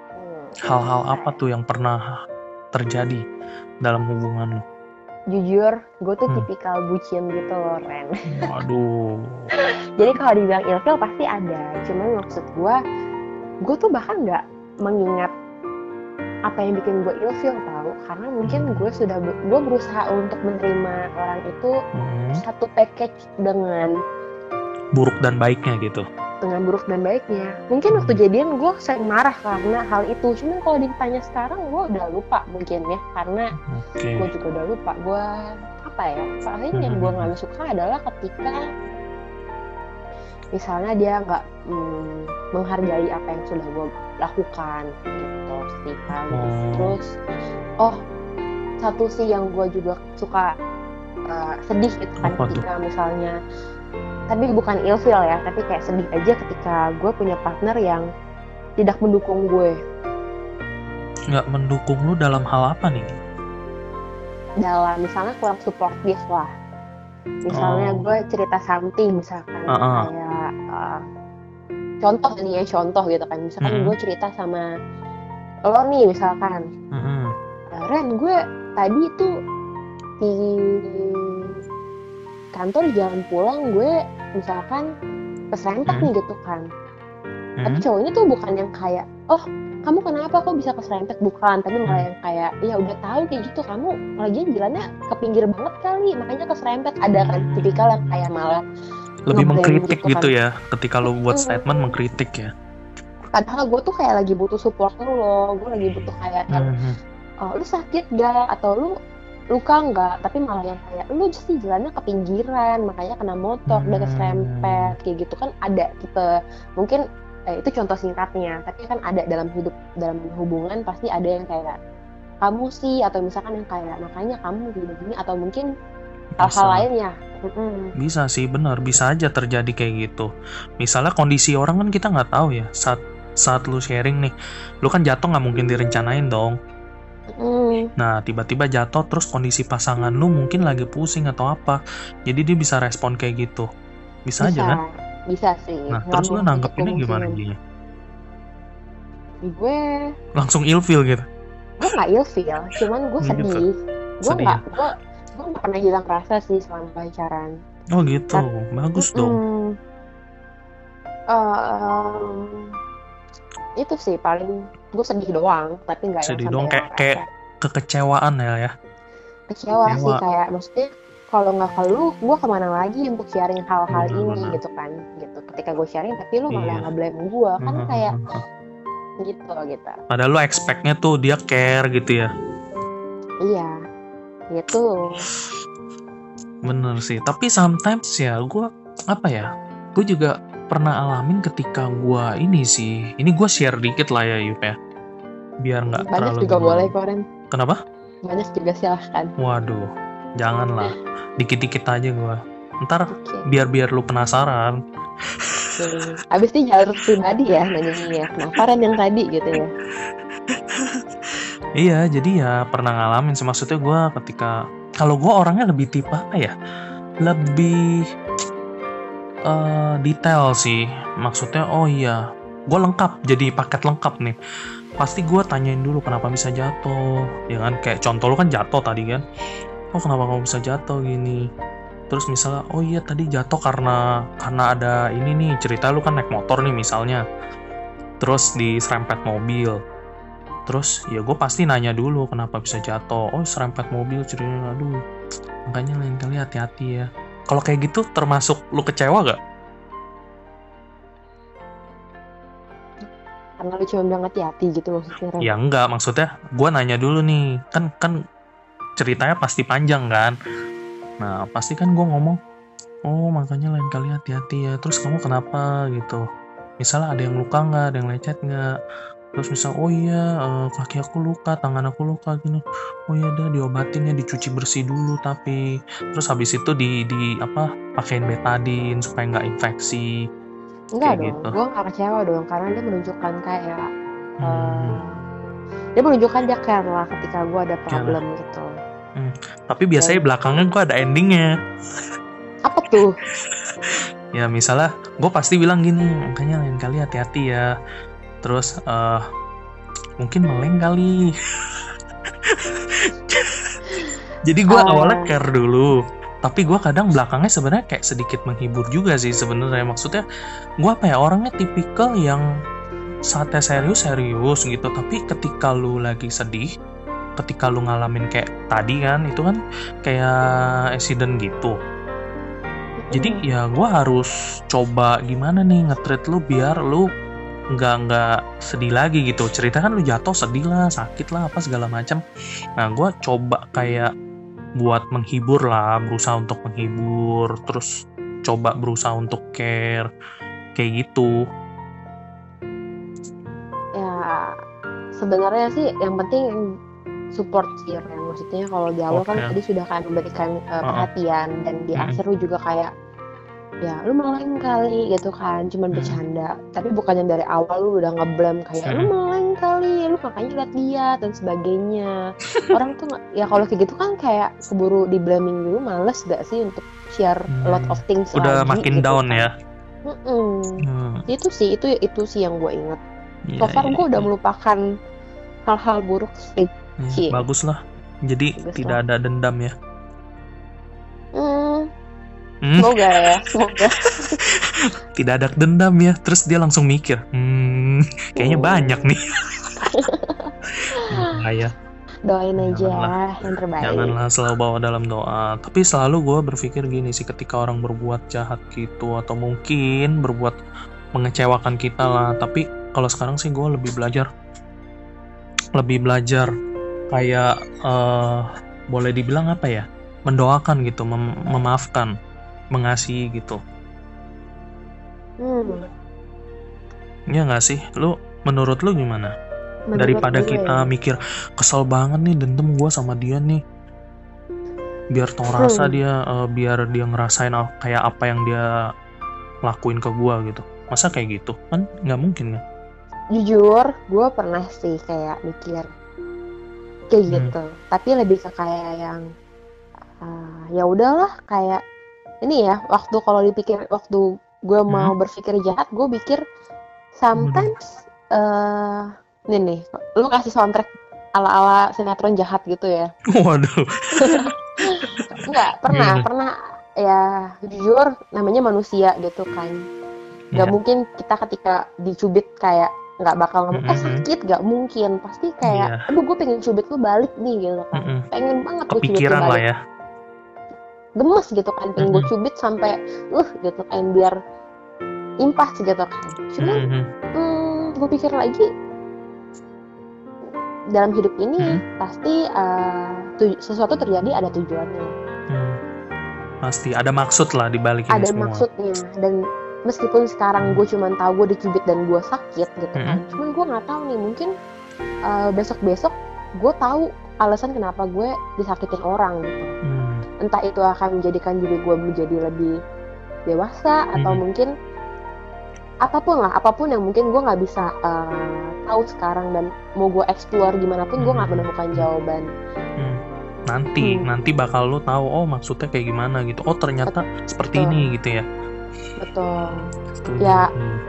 Hmm, Hal-hal apa tuh yang pernah terjadi dalam hubungan lu? jujur gue tuh Hmm. tipikal bucin gitu loh Ren Waduh. jadi kalau dibilang ilfeel pasti ada cuman maksud gue gue tuh bahkan nggak mengingat apa yang bikin gue ilfeel tahu karena mungkin Hmm. gue sudah gue berusaha untuk menerima orang itu Hmm, satu package dengan buruk dan baiknya gitu. dengan buruk dan baiknya mungkin waktu jadian gue sering marah karena hal itu cuman kalau ditanya sekarang gue udah lupa mungkin ya karena Oke. gue juga udah lupa gue apa ya paling yang gue nggak suka adalah ketika misalnya dia nggak mm, menghargai apa yang sudah gue lakukan gitu sih kan Oh. terus oh satu sih yang gue juga suka uh, sedih gitu kan Apa tuh? ketika misalnya tapi bukan ilfeel ya tapi kayak sedih aja ketika gue punya partner yang tidak mendukung gue Nggak mendukung lu dalam hal apa nih? dalam misalnya kurang supportif lah misalnya Oh. gue cerita something misalkan Ah-ah. kayak uh, contoh nih ya contoh gitu kan misalkan Mm-mm. gue cerita sama lo nih misalkan Mm-mm. "Eh, Ren gue tadi tuh di kantor jalan pulang gue misalkan keserempet Hmm. nih gitu kan tapi Hmm? cowoknya tuh bukan yang kayak oh kamu kenapa kok bisa keserempet bukan tapi malah Hmm. yang kayak ya udah tahu kayak gitu kamu lagian jalannya ke pinggir banget kali makanya keserempet ada kan Hmm. tipikal yang kayak malah Lebih mengkritik gitu gitu kan. ya. Ketika lu buat Mm-mm. statement mengkritik ya. padahal gue tuh kayak lagi butuh support lu loh gue lagi butuh kayak yang Mhm. oh, lu sakit gak atau lu luka nggak tapi malah yang kayak lu sih jalannya ke pinggiran makanya kena motor udah Hmm. keserempet kayak gitu kan ada tipe mungkin eh, itu contoh singkatnya tapi kan ada dalam hidup dalam hubungan pasti ada yang kayak kamu sih atau misalkan yang kayak makanya kamu gini gini atau mungkin hal-hal lainnya Mm-mm. Bisa sih benar, bisa aja terjadi kayak gitu. Misalnya kondisi orang kan kita nggak tahu ya. Saat saat lu sharing nih, lu kan jatuh nggak mungkin direncanain dong. Nah tiba-tiba jatuh terus kondisi pasangan lu mungkin lagi pusing atau apa, jadi dia bisa respon kayak gitu. Bisa, aja kan? bisa sih Nah terus lu nanggepinnya itu gimana kemungkinan. jadinya? gue Langsung ilfeel gitu. gue nggak ilfeel cuman gue Gitu. sedih gue Sedih nggak gue gue nggak pernah hilang rasa sih selama pacaran Oh gitu, bagus dong. Mm. Em, itu sih paling gue sedih doang tapi nggak yang Sedih doang, kayak- kayak-. Kekecewaan ya ya. kecewa sih kecewa. kayak maksudnya kalau nggak ke lu gue ke mana lagi untuk sharing hal-hal Bener, ini bener. gitu kan gitu ketika gue sharing tapi lu malah Iya. nggak blame gue kan Mhm, kayak mhm. gitu gitu Padahal lu expect-nya tuh dia care gitu ya. iya gitu bener sih tapi sometimes ya gue apa ya gue juga pernah alamin ketika gue ini sih ini gue share dikit lah ya Yup ya biar nggak banyak terlalu juga boleh koren kenapa? Banyak juga silahkan. Waduh janganlah. Dikit-dikit aja gue ntar oke. biar biar lu penasaran. Hmm. abis ini jalur pribadi ya nanyanya. Ya kenapa Ren yang tadi gitu ya? Iya, jadi ya pernah ngalamin sih. Maksudnya gue ketika kalau gue orangnya lebih tipe apa ya, lebih eh, detail sih. Maksudnya oh iya, gue lengkap. Jadi paket lengkap nih. Pasti gue tanyain dulu kenapa bisa jatuh, ya kan? Kayak contoh lu kan jatuh tadi kan? Oh kenapa kamu bisa jatuh gini? Terus misalnya, oh iya tadi jatuh karena karena ada ini nih cerita lu kan naik motor nih misalnya, terus diserempet mobil terus ya gue pasti nanya dulu kenapa bisa jatuh oh serempet mobil ceritanya aduh makanya lain kali hati-hati ya kalau kayak gitu termasuk lu kecewa gak? Karena lu cuma bilang hati-hati gitu maksudnya Ren. Ya enggak maksudnya gue nanya dulu nih. Kan kan ceritanya pasti panjang kan? Nah pasti kan gue ngomong oh makanya lain kali hati-hati ya. Terus kamu kenapa? Gitu. Misalnya ada yang luka nggak ada yang lecet nggak terus misal oh iya eh, kaki aku luka tangan aku luka gini. Oh iya dah diobatin ya dicuci bersih dulu tapi. Terus habis itu di di apa pakein betadin supaya nggak infeksi enggak kayak dong gitu. gue nggak kecewa dong karena dia menunjukkan kayak Hmm, eh, dia menunjukkan dia care lah ketika gue ada problem gitu. Tapi biasanya belakangnya gue ada endingnya. Apa tuh? Ya misalnya gue pasti bilang gini makanya lain kali hati-hati ya. Terus eh mungkin meleng kali. Jadi gue Ah. awalnya care dulu tapi gue kadang belakangnya sebenarnya kayak sedikit menghibur juga sih sebenarnya. Maksudnya gue apa ya orangnya tipikal yang saatnya serius serius gitu. Tapi ketika lu lagi sedih ketika lu ngalamin kayak tadi kan itu kan kayak accident gitu. Jadi ya gue harus coba gimana nih nge-treat lu biar lu nggak nggak sedih lagi gitu. Cerita kan lu jatuh sedih lah sakit lah apa segala macam. Nah gue coba kayak buat menghibur lah berusaha untuk menghibur terus coba berusaha untuk care kayak gitu. Ya sebenarnya sih yang penting support sih maksudnya kalau di awal kan Oke. tadi sudah kayak memberikan uh, perhatian dan di akhir lu juga kayak ya lu meleng kali gitu kan cuman Mm. bercanda tapi bukannya dari awal lu udah ngeblame kayak lu Mm. meleng kali lu makanya lihat dia dan sebagainya orang tuh ya kalau kayak gitu kan kayak keburu di blaming dulu males gak sih untuk share a lot Hmm. of things udah lagi makin gitu down kan. ya Mm-mm. Hmm, itu sih itu itu sih yang gue inget iya, so far iya, gue udah iya. melupakan hal-hal buruk sih Hmm, bagus lah jadi Bagus tidak ada dendam ya Hmm, Hmm, semoga ya, semoga. tidak ada dendam ya terus dia langsung mikir hmm kayaknya Hmm. banyak nih bahaya Doain aja Janganlah. yang terbaik. Janganlah selalu bawa dalam doa. Tapi selalu gue berpikir gini sih, ketika orang berbuat jahat gitu atau mungkin berbuat mengecewakan kita lah. Tapi kalau sekarang sih gue lebih belajar, lebih belajar kayak eh, boleh dibilang apa ya, mendoakan gitu, mem- memaafkan, mengasihi gitu. Hmm, Iya nggak sih? Lu menurut lu gimana? menurut daripada gue kita ya, mikir kesel banget nih dendam gue sama dia nih biar tau rasa Hmm. dia eh, biar dia ngerasain kayak apa yang dia lakuin ke gue gitu masa kayak gitu kan nggak mungkin kan jujur, gue pernah sih kayak mikir kayak Hmm. gitu. Tapi lebih ke kayak yang ah, ya udahlah kayak ini ya. Waktu kalau dipikir waktu gue Hmm. mau berpikir jahat, gue pikir sometimes eh ini nih, lu kasih soundtrack ala-ala sinetron jahat gitu ya. waduh Enggak, pernah, Gimana? pernah ya jujur namanya manusia gitu kan. Gak Iya. mungkin kita ketika dicubit kayak nggak bakal ngomong eh Mhm. sakit gak mungkin pasti kayak Iya. aduh gue pengen cubit lu balik nih gitu kan Mm-mm. pengen banget gue cubit lu balik ya gemes gitu kan pengen gue cubit sampai uh gitu kan biar impas gitu kan cuman Mhm. hmm, gue pikir lagi dalam hidup ini Mhm. pasti uh, tu- sesuatu terjadi ada tujuannya Hmm. pasti ada maksud lah di balik ini ada semua. maksudnya dan meskipun sekarang gue cuma tahu gue dicubit dan gue sakit gitu kan Mm-hmm. cuman gue nggak tahu nih mungkin besok besok gue tahu alasan kenapa gue disakitin orang gitu Hmm, entah itu akan menjadikan diri gue menjadi lebih dewasa atau Mhm. mungkin apa pun lah apa pun yang mungkin gue nggak bisa eh, tahu sekarang dan mau gue explore gimana pun gue nggak Mhm. menemukan jawaban hmm. Nanti, Hmm. nanti bakal lu tahu oh maksudnya kayak gimana gitu. Oh ternyata seperti Betul. ini gitu ya. betul Setuju. Ya. Hmm.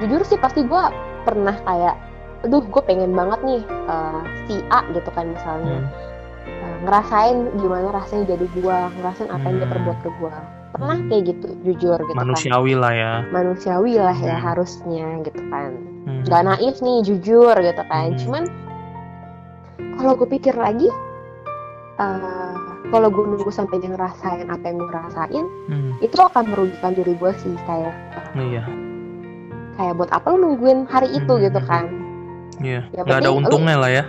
jujur sih pasti gue pernah kayak aduh gue pengen banget nih eh, si A gitu kan misalnya Hmm. Ngerasain gimana rasanya jadi gue ngerasain apa yang dia Hmm. perbuat ke gue pernah kayak gitu jujur gitu kan Manusiawi lah ya. manusiawi lah ya Hmm. harusnya gitu kan Hmm. nggak naif nih jujur gitu kan Hmm. cuman kalau gue pikir lagi eh, kalau gue nunggu sampai dia ngerasain apa yang gue rasain Hmm. itu akan merugikan diri gue sih kayak eh, Iya, kayak buat apa lu nungguin hari itu Hmm. gitu kan iya. Ya, Nggak ada penting lu- untungnya lah ya.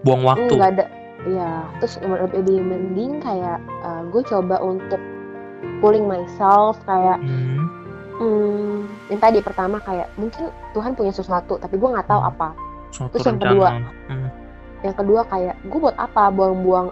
Buang waktu. nggak ada ya terus lebih mending kayak gue coba untuk pulling myself kayak Hmm. hmm, yang tadi pertama kayak mungkin Tuhan punya sesuatu tapi gue nggak tahu apa Suatu Terus yang kedua. Hmm. Yang kedua kayak gue buat apa buang-buang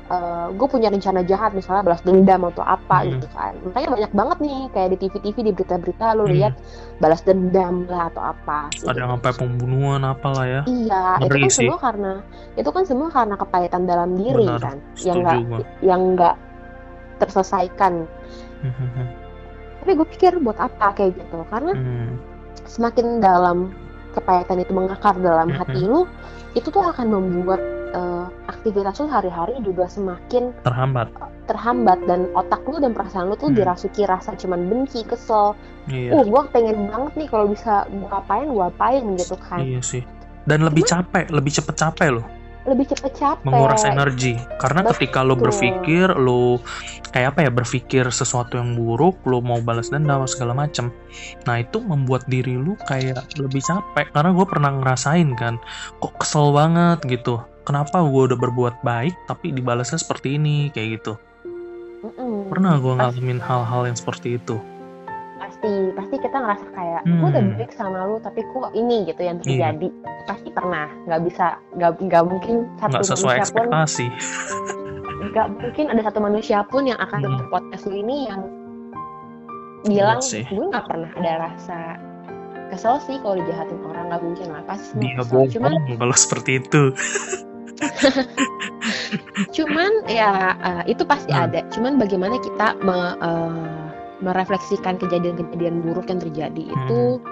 gue punya rencana jahat misalnya balas dendam atau apa Hmm. gitu kan makanya banyak banget nih kayak di TV-TV di berita-berita lo Hmm. lihat balas dendam lah atau apa gitu. Ada yang sampai pembunuhan apalah ya. iya itu Ngeri kan sih. semua karena itu kan semua karena kepahitan dalam diri Benar, kan yang Setuju nggak yang nggak terselesaikan Hmm. tapi gue pikir buat apa kayak gitu karena Hmm. semakin dalam kepahitan itu mengakar dalam hati lu itu tuh akan membuat eh, aktivitas lu hari-hari juga semakin Terhambat. terhambat dan otak lu dan perasaan lu tuh Hmm. dirasuki rasa cuman benci kesel Iya. uh gue pengen banget nih kalau bisa gue apain gue apain gitu kan Iya sih. Dan lebih capek, lebih cepet capek loh, lebih cepet capek menguras energi. Karena Betul. ketika lo berpikir, lo kayak apa ya, berpikir sesuatu yang buruk, lo mau balas dendam segala macem. Nah itu membuat diri lu kayak lebih capek. Karena gue pernah ngerasain kan, kok kesel banget gitu. Kenapa gue udah berbuat baik tapi dibalasnya seperti ini kayak gitu. Mm-mm. Pernah gue ngalamin hal-hal yang seperti itu. pasti pasti kita ngerasa kayak Hmm. gue udah baik sama lu tapi kok ini gitu yang terjadi pasti pernah nggak bisa nggak nggak mungkin satu Nggak sesuai manusia ekspektasi. nggak mungkin ada satu manusia pun yang akan Hmm. podcast lu ini yang bilang sih. gue nggak pernah ada rasa kesel sih kalau dijahatin orang nggak mungkin lah pasti Dia cuman bohong kalau seperti itu. cuman ya eh, itu pasti Hmm. ada cuman bagaimana kita me- eh, merefleksikan kejadian-kejadian buruk yang terjadi itu Hmm.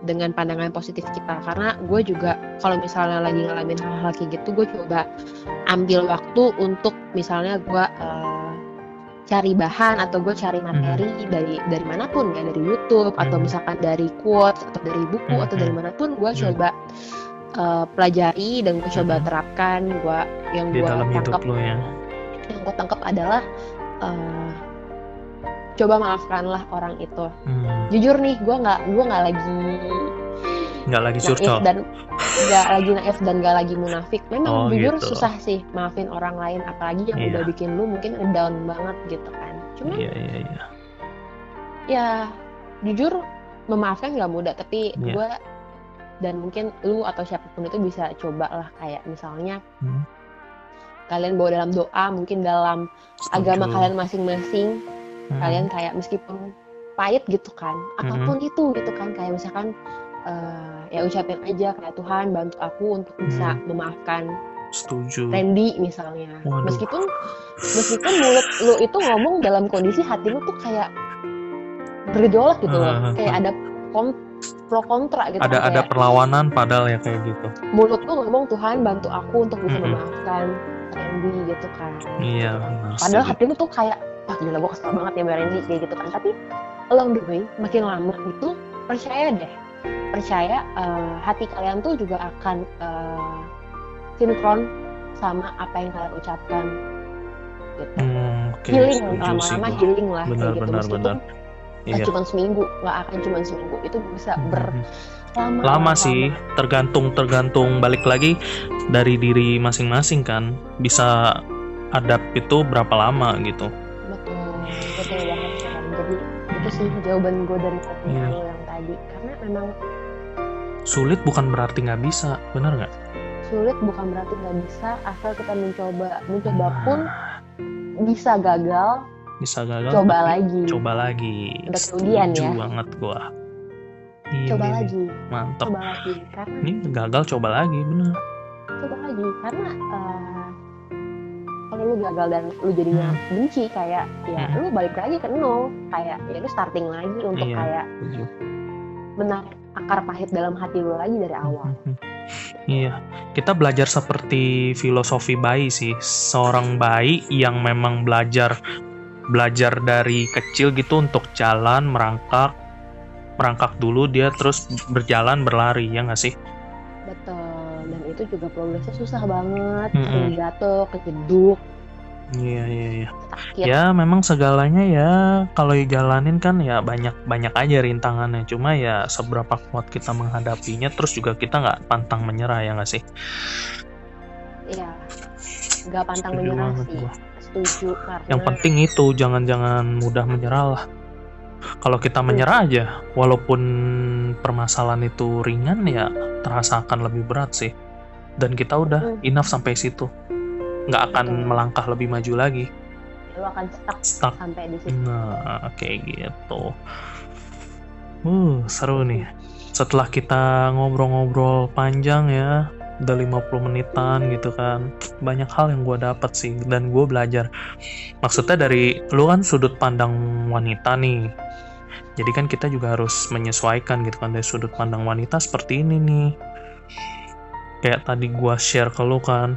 dengan pandangan positif kita karena gue juga kalau misalnya lagi ngalamin hal-hal kayak gitu gue coba ambil waktu untuk misalnya gue eh, cari bahan atau gue cari materi dari dari mana pun ya dari YouTube atau Hmm. misalkan dari quotes atau dari buku Hmm, atau dari mana pun gue Hmm. coba eh, pelajari dan gue coba Hmm. terapkan gue yang gue tangkap ya. yang gue tangkap adalah eh, coba maafkanlah orang itu Hmm. jujur nih gue nggak gue nggak lagi Nggak lagi naif curcol. dan nggak lagi naif dan nggak lagi munafik memang Oh, jujur gitu. susah sih maafin orang lain apalagi yang Iya. udah bikin lu mungkin down banget gitu kan cuman Iya iya iya. ya jujur memaafkan nggak mudah tapi Iya. gue dan mungkin lu atau siapa pun itu bisa coba lah kayak misalnya Hmm. kalian bawa dalam doa mungkin dalam Setuju. agama kalian masing-masing Hmm. kalian kayak meskipun pahit gitu kan apa pun itu gitu kan kayak misalkan eh, ya ucapin aja kayak Tuhan bantu aku untuk bisa Hmm. memaafkan Setuju. Randy misalnya Waduh. meskipun meskipun mulut lu itu ngomong dalam kondisi hati lu tuh kayak bergejolak gitu loh kayak ada kon pro kontra gitu Ada kan, ada kayak perlawanan padahal ya kayak gitu. mulut lu ngomong Tuhan bantu aku untuk bisa Mm-mm. memaafkan Randy gitu kan Iya benar. Padahal hati lu tuh kayak, wah gila gue kesel banget ya Randy kayak gitu kan. Tapi along the way, makin lama itu percaya deh, percaya eh, hati kalian tuh juga akan eh, sinkron sama apa yang kalian ucapkan. Gitu. Hmm, oke, healing lama-lama healing lah Benar kayak gitu. benar Meskipun benar. Iya. cuma seminggu, nggak akan cuma seminggu. Itu bisa Hmm. berlama. Lama sih, tergantung tergantung balik lagi dari diri masing-masing kan. Bisa adapt itu berapa lama gitu. Betul. betul banget kan jadi itu sih jawaban gue dari pertanyaan lo yang tadi karena memang sulit bukan berarti nggak bisa bener nggak sulit bukan berarti nggak bisa asal kita mencoba mencoba Nah, pun bisa gagal bisa gagal coba lagi. coba lagi. Udah Setuju ya. banget gua. Ini coba nih, lagi. Coba lagi karena ini gagal coba lagi bener. Coba lagi karena eh, kalau lu gagal dan lu jadinya benci kayak ya Hmm. lu balik lagi ke nol. Kayak ya lu starting lagi untuk Iya. kayak menarik akar pahit dalam hati lu lagi dari awal. Mhm. Iya, kita belajar seperti filosofi bayi sih. Seorang bayi yang memang belajar belajar dari kecil gitu untuk jalan, merangkak, merangkak dulu dia terus berjalan berlari ya nggak sih? betul dan itu juga progresnya susah banget Mm-mm. sering jatuh kejeduk Iya iya iya. Ya memang segalanya ya kalau dijalanin kan ya banyak banyak aja rintangannya. Cuma ya seberapa kuat kita menghadapinya, terus juga kita nggak pantang menyerah ya nggak sih? Iya. nggak pantang Setuju menyerah sih gua. Setuju karena Yang penting itu jangan-jangan mudah menyerah lah. Kalau kita menyerah aja, walaupun permasalahan itu ringan ya terasa akan lebih berat sih. Dan kita udah enough sampai situ, nggak akan Betul. melangkah lebih maju lagi. lu akan stuck Stuck. sampai di situ Nah, kayak gitu. Uh, seru nih. Setelah kita ngobrol-ngobrol panjang ya, udah 50 menitan gitu kan. Banyak hal yang gue dapat sih dan gue belajar. Maksudnya dari lu kan sudut pandang wanita nih. Jadi kan kita juga harus menyesuaikan gitu kan dari sudut pandang wanita seperti ini nih. Kayak tadi gue share ke lu kan,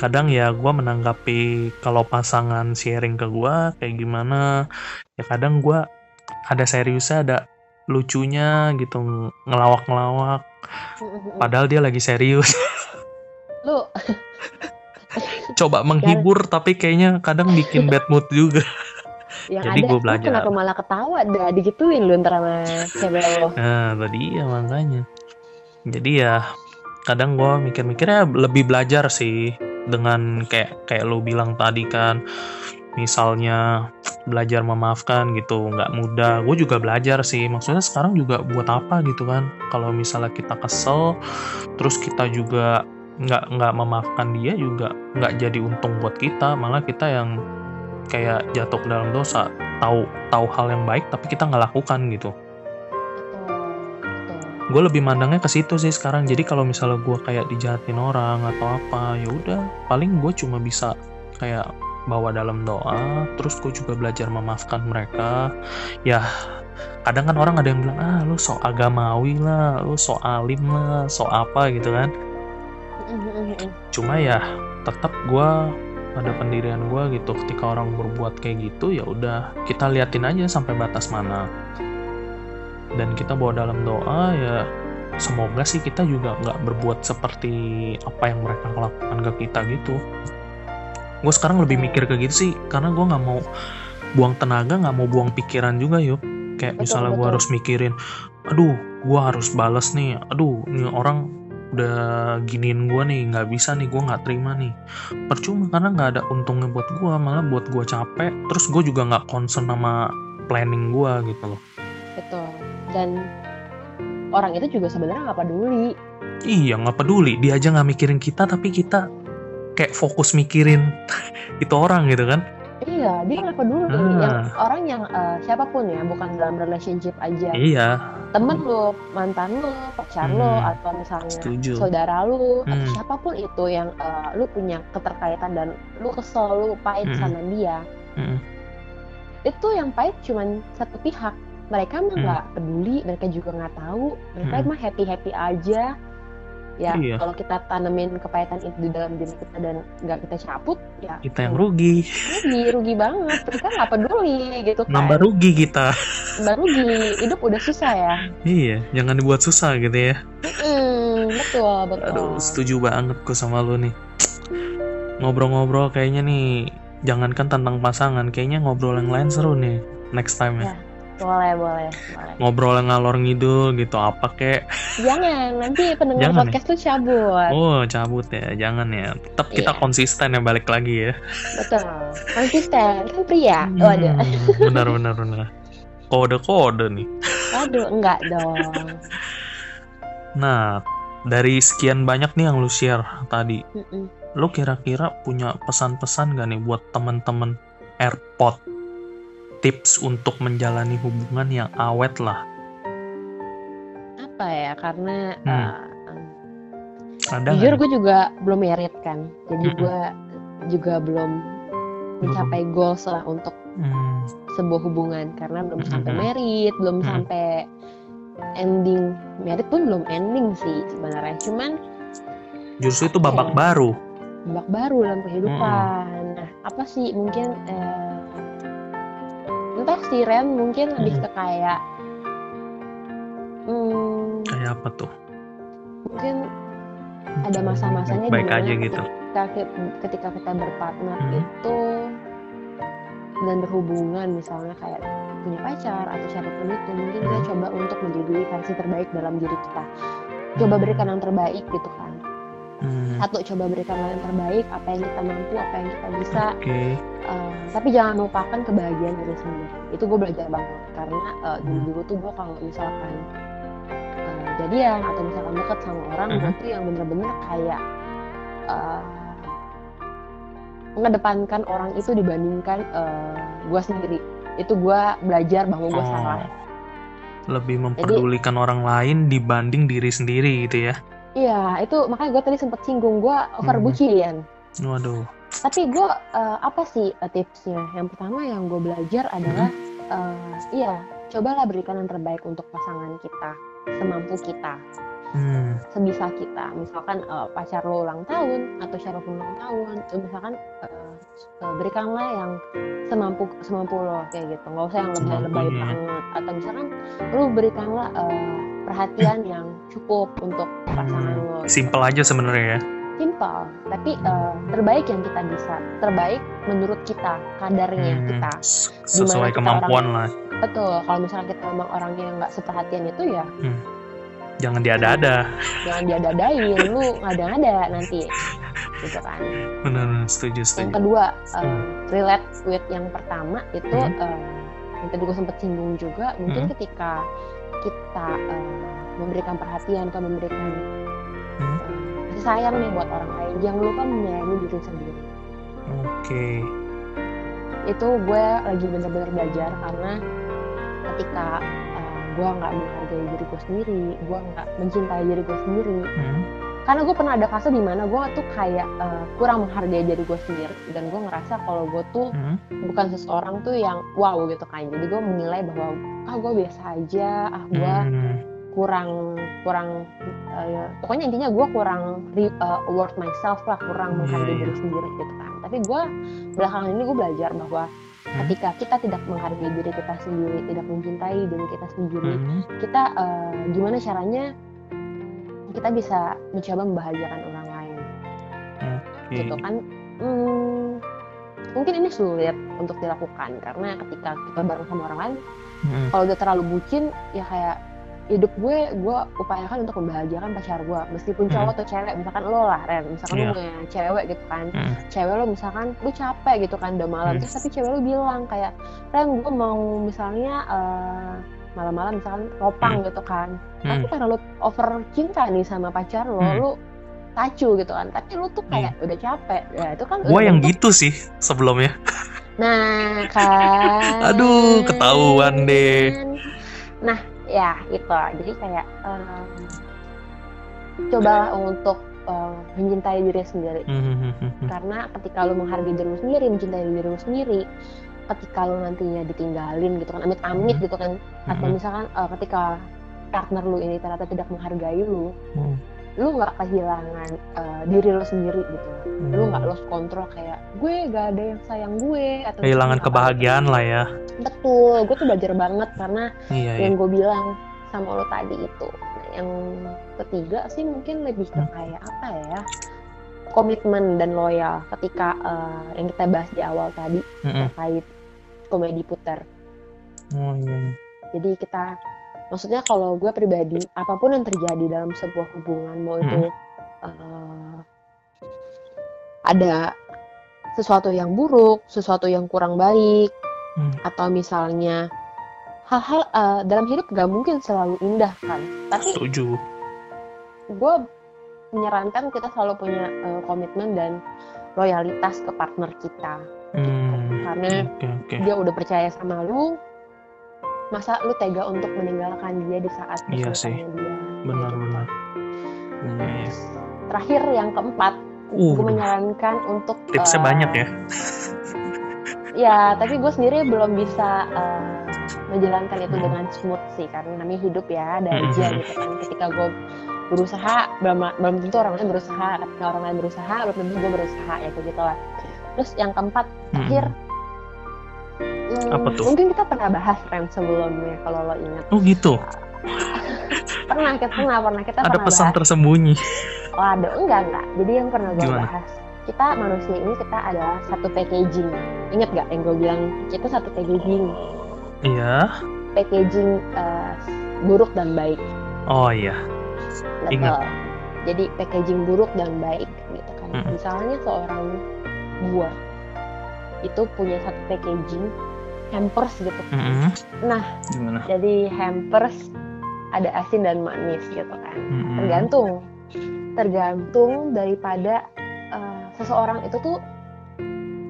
kadang ya gue menanggapi kalau pasangan sharing ke gue kayak gimana ya kadang gue ada seriusnya ada lucunya gitu ngelawak-ngelawak. Padahal dia lagi serius. Lu. Coba menghibur tapi kayaknya kadang bikin bad mood juga. Yang Jadi lu belajar. kenapa malah ketawa? Dah digituin lu ntar sama cewek lo nah tadi ya makanya. Jadi ya kadang gue mikir-mikirnya lebih belajar sih dengan kayak kayak lo bilang tadi kan misalnya belajar memaafkan gitu nggak mudah. Gue juga belajar sih maksudnya sekarang juga buat apa gitu kan. Kalau misalnya kita kesel terus kita juga nggak nggak memaafkan dia juga nggak jadi untung buat kita. Malah kita yang kayak jatuh ke dalam dosa. Tahu tahu hal yang baik tapi kita nggak lakukan gitu. Gue lebih mandangnya ke situ sih sekarang. Jadi kalau misalnya gue kayak dijahatin orang atau apa ya udah. Paling gue cuma bisa kayak bawa dalam doa terus gue juga belajar memaafkan mereka. Ya kadang kan orang ada yang bilang ah lu sok agamawi lah lu sok alim lah sok apa gitu kan. Cuma ya tetap gue pada pendirian gue gitu. Ketika orang berbuat kayak gitu ya udah kita liatin aja sampai batas mana. Dan kita bawa dalam doa ya semoga sih kita juga nggak berbuat seperti apa yang mereka lakukan ke kita gitu gue sekarang lebih mikir ke gitu sih karena gue nggak mau buang tenaga nggak mau buang pikiran juga yuk kayak Betul, misalnya gue harus mikirin aduh gue harus balas nih. Aduh ini orang udah giniin gue nih nggak bisa nih gue nggak terima nih. Percuma karena nggak ada untungnya buat gue malah buat gue capek terus gue juga nggak concern sama planning gue gitu loh. Betul. Dan orang itu juga sebenarnya nggak peduli. Iya nggak peduli. Dia aja nggak mikirin kita tapi kita kayak fokus mikirin itu orang gitu kan iya dia nggak peduli Ah. yang orang yang eh, siapa pun ya bukan dalam relationship aja iya temen lu mantan lu pacar lu Hmm. atau misalnya setuju saudara lu atau Hmm. siapa pun itu yang eh, lu punya keterkaitan dan lu kesel lu pahit Mm-mm. sama dia Mm-mm. itu yang pahit cuman satu pihak mereka mah Hmm. nggak peduli mereka juga nggak tahu mereka Hmm. mah happy happy aja ya Iya. kalau kita tanemin kepahitan itu di dalam diri kita dan nggak kita cabut ya kita yang rugi. Rugi rugi banget. Mereka nggak peduli gitu kan. Nambah rugi kita. Nambah rugi. Hidup udah susah ya. Iya jangan dibuat susah gitu ya. Mm, betul betul. Aduh setuju banget gue sama lu nih. Ngobrol-ngobrol kayaknya nih jangankan tentang pasangan kayaknya ngobrol yang lain seru nih next time ya boleh boleh boleh. Ngobrol ngalor ngidul gitu apa kek? Jangan nanti pendengar Jangan ya? podcast tuh cabut. Oh cabut ya jangan ya. Tetap kita Iya. konsisten ya balik lagi ya. Betul konsisten kan pria. Waduh Hmm, benar benar benar. Kode kode nih. Waduh enggak dong. Nah dari sekian banyak nih yang lu share tadi Mm-mm. lu kira-kira punya pesan-pesan gak nih buat temen-temen AirPod tips untuk menjalani hubungan yang awet lah apa ya karena Hmm. uh, ada jujur gue juga belum merit kan jadi Mm-mm. gue juga belum mencapai goals lah untuk Hmm, sebuah hubungan karena belum sampai Mm-mm. merit belum Mm. sampai ending merit pun belum ending sih sebenarnya cuman justru itu babak Oke. baru babak baru dalam kehidupan nah apa sih mungkin eh, entah sih Ren. Mungkin lebih Mm-mm. ke kayak hmm, kayak apa tuh? mungkin ada masa-masanya baik di mana aja gitu. ketika, ketika kita berpartner Hmm. itu dan berhubungan misalnya kayak punya pacar atau siapa pun itu mungkin kita Hmm. coba untuk menjadi versi terbaik dalam diri kita. Coba berikan yang terbaik gitu kan. Hmm, satu coba berikan yang terbaik apa yang kita mampu apa yang kita bisa. Oke Uh, tapi jangan lupakan kebahagiaan diri sendiri. Itu gue belajar banget karena uh, dulu Hmm. dulu tuh gue kalau misalkan uh, jadian atau misalkan deket sama orang gue Mhm. tuh yang bener-bener kayak uh, mengedepankan orang itu dibandingkan uh, gue sendiri. Itu gue belajar bahwa gue Oh, salah. Lebih memperdulikan orang lain dibanding diri sendiri gitu ya? Iya itu makanya gue tadi sempet singgung gue over Mhm. bucin waduh tapi gue uh, apa sih uh, tipsnya? Yang pertama yang gue belajar adalah uh, iya cobalah berikan yang terbaik untuk pasangan kita semampu kita. Hmm, sebisa kita. Misalkan uh, pacar lo ulang tahun atau siapa pun ulang tahun misalkan uh, uh, berikanlah yang semampu semampu lo kayak gitu. Nggak usah yang lebay-lebay Semampunya. banget. Atau misalkan lo berikanlah uh, perhatian yang cukup untuk pasangan lo. hmm, gitu simple aja sebenarnya ya simpel tapi eh, terbaik yang kita bisa. Terbaik menurut kita kadarnya Hmm, kita. sesuai kita kemampuan lah. Betul kalau misalnya kita memang orangnya yang nggak seperhatian itu ya jangan diada-ada. Jangan diadadain lu ngada-ngada nanti. Gitu kan. Benar setuju yang setuju kedua eh, Hmm. relate with yang pertama itu Hmm. eh, yang tadi gue sempet singgung juga mungkin Hmm. ketika kita eh, memberikan perhatian atau memberikan Hmm. Sayang nih buat orang lain. Jangan lupa menyayangi diri sendiri. Oke. Itu gue lagi bener-bener belajar karena ketika uh, gue nggak menghargai diri gue sendiri gue nggak mencintai diri gue sendiri. Hmm, karena gue pernah ada fase di mana gue tuh kayak uh, kurang menghargai diri gue sendiri. Dan gue ngerasa kalau gue tuh hmm, bukan seseorang tuh yang wow gitu kan. Jadi gue menilai bahwa ah gue biasa aja. Ah gue hmm, kurang kurang uh, ya, pokoknya intinya gue kurang re, uh, award myself lah kurang Iya, menghargai diri sendiri gitu kan. Tapi gue belakangan ini gue belajar bahwa Hmm. ketika kita tidak menghargai diri kita sendiri tidak mencintai diri kita sendiri hmm, kita uh, gimana caranya kita bisa mencoba membahagiakan orang lain. Oke. Gitu kan. Hmm, mungkin ini sulit untuk dilakukan karena ketika kita bareng sama orang lain Hmm, kalau udah terlalu bucin ya kayak hidup gue gue upayakan untuk membahagiakan pacar gue. Meskipun cowok atau cewek misalkan lo lah Ren. Misalkan Iya. lo punya cewek gitu kan. Hmm, cewek lo misalkan lu capek gitu kan udah malam. Hmm. terus tapi cewek lo bilang kayak Ren gue mau misalnya eh, malam-malam misalkan ropang gitu kan. Tapi hmm, karena lo over cinta nih sama pacar lo Hmm. lo tacu gitu kan. Tapi lo tuh kayak udah capek. Ya itu kan gue yang gitu sih sebelumnya. Nah, kan. Aduh, ketahuan deh. Nah, ya itu. Jadi kayak em, cobalah untuk em, mencintai diri sendiri. Hmm, hmm, hmm. Karena ketika lu menghargai diri lu sendiri, mencintai diri lu sendiri, ketika lu nantinya ditinggalin gitu kan, amit-amit gitu kan, atau misalkan eh, ketika partner lu ini ternyata tidak menghargai lu, Hmm. Lu nggak kehilangan eh, diri lu sendiri gitu. Lu Hmm. nggak lost control kayak gue gak ada yang sayang gue atau kehilangan kebahagiaan lah ya Betul, gue tuh belajar banget karena iya iya yang gue bilang sama lo tadi itu. Nah, yang ketiga sih mungkin lebih ke Hmm. kayak apa ya? Komitmen dan loyal ketika eh, yang kita bahas di awal tadi Mm-mm. terkait komedi putar. oh iya jadi kita maksudnya kalau gue pribadi apa pun yang terjadi dalam sebuah hubungan mau itu uh, ada sesuatu yang buruk sesuatu yang kurang baik Hmm. atau misalnya hal-hal uh, dalam hidup gak mungkin selalu indah kan tapi Setuju. gue menyarankan kita selalu punya uh, komitmen dan loyalitas ke partner kita Hmm. karena Oke oke. dia udah percaya sama lu masa lu tega untuk meninggalkan dia di saat Iya kesulitannya dia Benar Gitu. benar. Iya terakhir yang keempat Uh, gue menyarankan untuk tipsnya uh, banyak ya. ya tapi gue sendiri belum bisa uh, menjalankan itu Hmm. dengan smooth sih karena namanya hidup ya ada Hmm. aja gitu kan ketika gue berusaha belum belum tentu orang lain berusaha ketika orang lain berusaha belum tentu gue berusaha ya kayak gitu lah terus yang keempat Hmm. terakhir hmm, Apa tuh? mungkin kita pernah bahas Ren sebelumnya kalau lo ingat Oh gitu. pernah kita pernah pernah kita Ada pernah pesan bahas tersembunyi. oh ada enggak enggak jadi yang pernah gue Gimana? bahas kita manusia ini kita adalah satu packaging ingat gak yang gue bilang kita satu packaging Iya. packaging eh, buruk dan baik Oh iya. betul Ingat. jadi packaging buruk dan baik gitu kan Mm-mm. misalnya seorang buah itu punya satu packaging hampers gitu Mm-mm. Nah. Gimana? jadi hampers ada asin dan manis gitu kan Mm-mm. tergantung tergantung daripada eh, seseorang itu tuh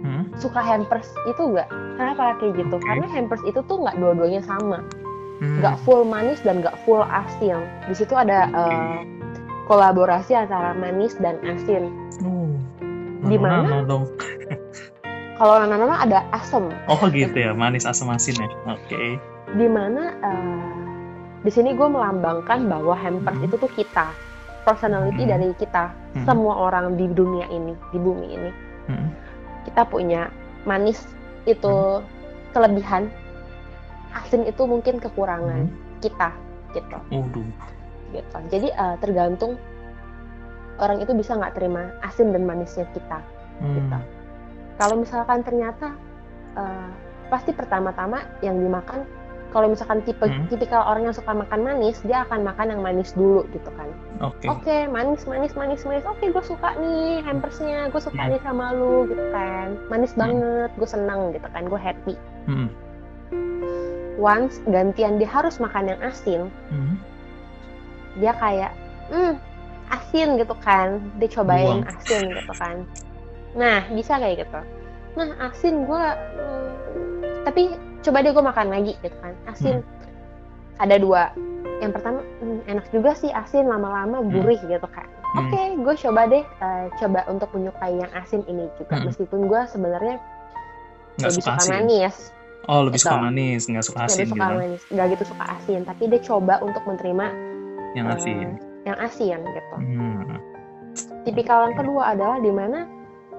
Hmm? suka hampers itu enggak kenapa kayak gitu Oke. karena hampers itu tuh nggak dua-duanya sama Hmm. nggak full manis dan nggak full asin di situ ada eh, kolaborasi antara manis dan asin Oh. Di mana? Dong. kalau nana ada asam Oh gitu ya, manis asam asin ya. Oke. di mana eh, di sini gue melambangkan bahwa hampers Mhm. itu tuh kita personality Mhm. dari kita Mhm. semua orang di dunia ini di bumi ini Hmm. kita punya manis itu kelebihan asin itu mungkin kekurangan Hmm. kita gitu Waduh. gitu jadi eh, tergantung orang itu bisa nggak terima asin dan manisnya kita Hmm. Gitu. Kalau misalkan ternyata eh, pasti pertama-tama yang dimakan kalau misalkan tipe Hmm. tipikal orang yang suka makan manis dia akan makan yang manis dulu gitu kan Oke. oke manis manis manis manis oke gue suka nih hampersnya gue suka Hmm. nih sama lu gitu kan manis Hmm. banget gue seneng gitu kan gue happy Hmm. once gantian dia harus makan yang asin Hmm. dia kayak hmm asin gitu kan dia cobain Buang. asin gitu kan nah bisa kayak gitu nah asin gue tapi coba deh gue makan lagi gitu kan asin ada dua yang pertama "Hmm, enak juga sih asin lama-lama gurih gitu kan Hmm. oke gue coba deh eh, coba untuk menyukai yang asin ini juga Hmm. meskipun gue sebenarnya lebih suka suka asin. manis Oh lebih suka Gitu. manis, nggak suka lebih asin suka gitu. manis nggak gitu suka asin tapi dia coba untuk menerima Yang eh, asin. yang asin gitu Hmm. tipikal yang kedua adalah di